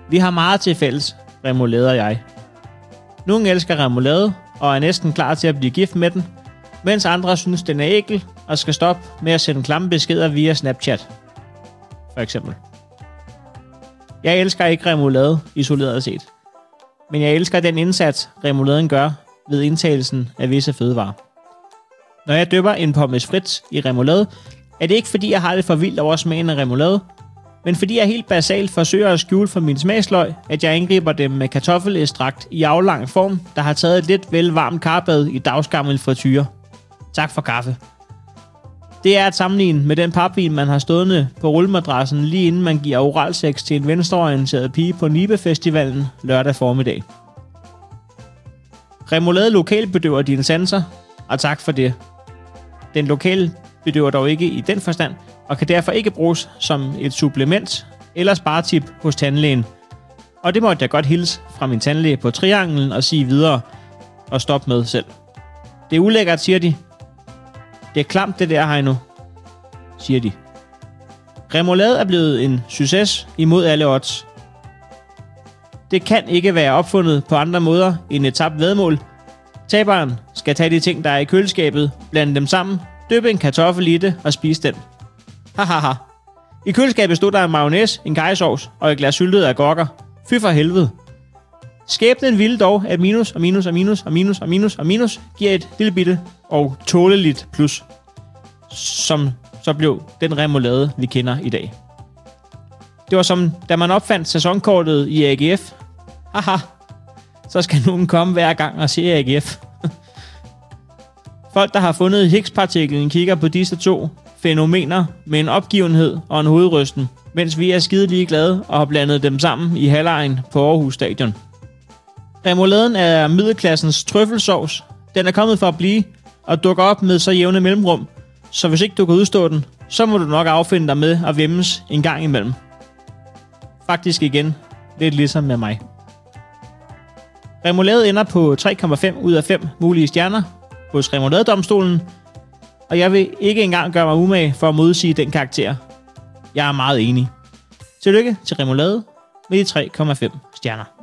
Vi har meget til fælles, remoulade og jeg. Nogle elsker remoulade og er næsten klar til at blive gift med den, mens andre synes, den er ækel og skal stoppe med at sende klamme beskeder via Snapchat. For eksempel. Jeg elsker ikke remoulade isoleret set, men jeg elsker den indsats, remouladen gør ved indtagelsen af visse fødevarer. Når jeg dypper en pommes frites i remoulade, er det ikke fordi, jeg har det for vildt over smagen af remoulade, men fordi jeg helt basalt forsøger at skjule for min smagsløg, at jeg angriber dem med kartoffelestrakt i aflang form, der har taget et lidt vel varmt karbad i dagsgammel frityre. Tak for kaffe. Det er at sammenligne med den papvin, man har stående på rullemadrassen, lige inden man giver oralsex til en venstreorienteret pige på Nibe-festivalen lørdag formiddag. Remoulade lokal bedøver dine sanser, og tak for det. Den lokale bedøver dog ikke i den forstand, og kan derfor ikke bruges som et supplement eller sparetip hos tandlægen. Og det måtte jeg godt hilse fra min tandlæge på trianglen og sige videre og stoppe med selv. Det er ulækkert, siger de. Det er klamt, det der, Heino, siger de. Remoulade er blevet en succes imod alle odds. Det kan ikke være opfundet på andre måder end et tabt vedmål. Taberen skal tage de ting, der er i køleskabet, blande dem sammen, dyppe en kartoffel i det og spise den. Hahaha. I køleskabet stod der en mayonnaise, en kajsovs og et glas syltede agurker. Fy for helvede. Skæbnen ville dog, at minus og minus og minus og minus og minus og minus giver et lille bitte og tåleligt plus, som så blev den remoulade, vi kender i dag. Det var som, da man opfandt sæsonkortet i AGF. Haha, så skal nogen komme hver gang og se AGF. Folk, der har fundet Higgs-partiklen, kigger på disse to fænomener med en opgivenhed og en hovedrysten, mens vi er skide lige glade og har blandet dem sammen i halvlejen på Aarhus Stadion. Remouladen er middelklassens trøffelsovs. Den er kommet for at blive og dukker op med så jævne mellemrum, så hvis ikke du kan udstå den, så må du nok affinde dig med at vemmes en gang imellem. Faktisk igen, lidt ligesom med mig. Remoulade ender på 3,5 ud af 5 mulige stjerner hos Remouladdomstolen, og jeg vil ikke engang gøre mig umage for at modsige den karakter. Jeg er meget enig. Tillykke til Remoulade med de 3,5 stjerner.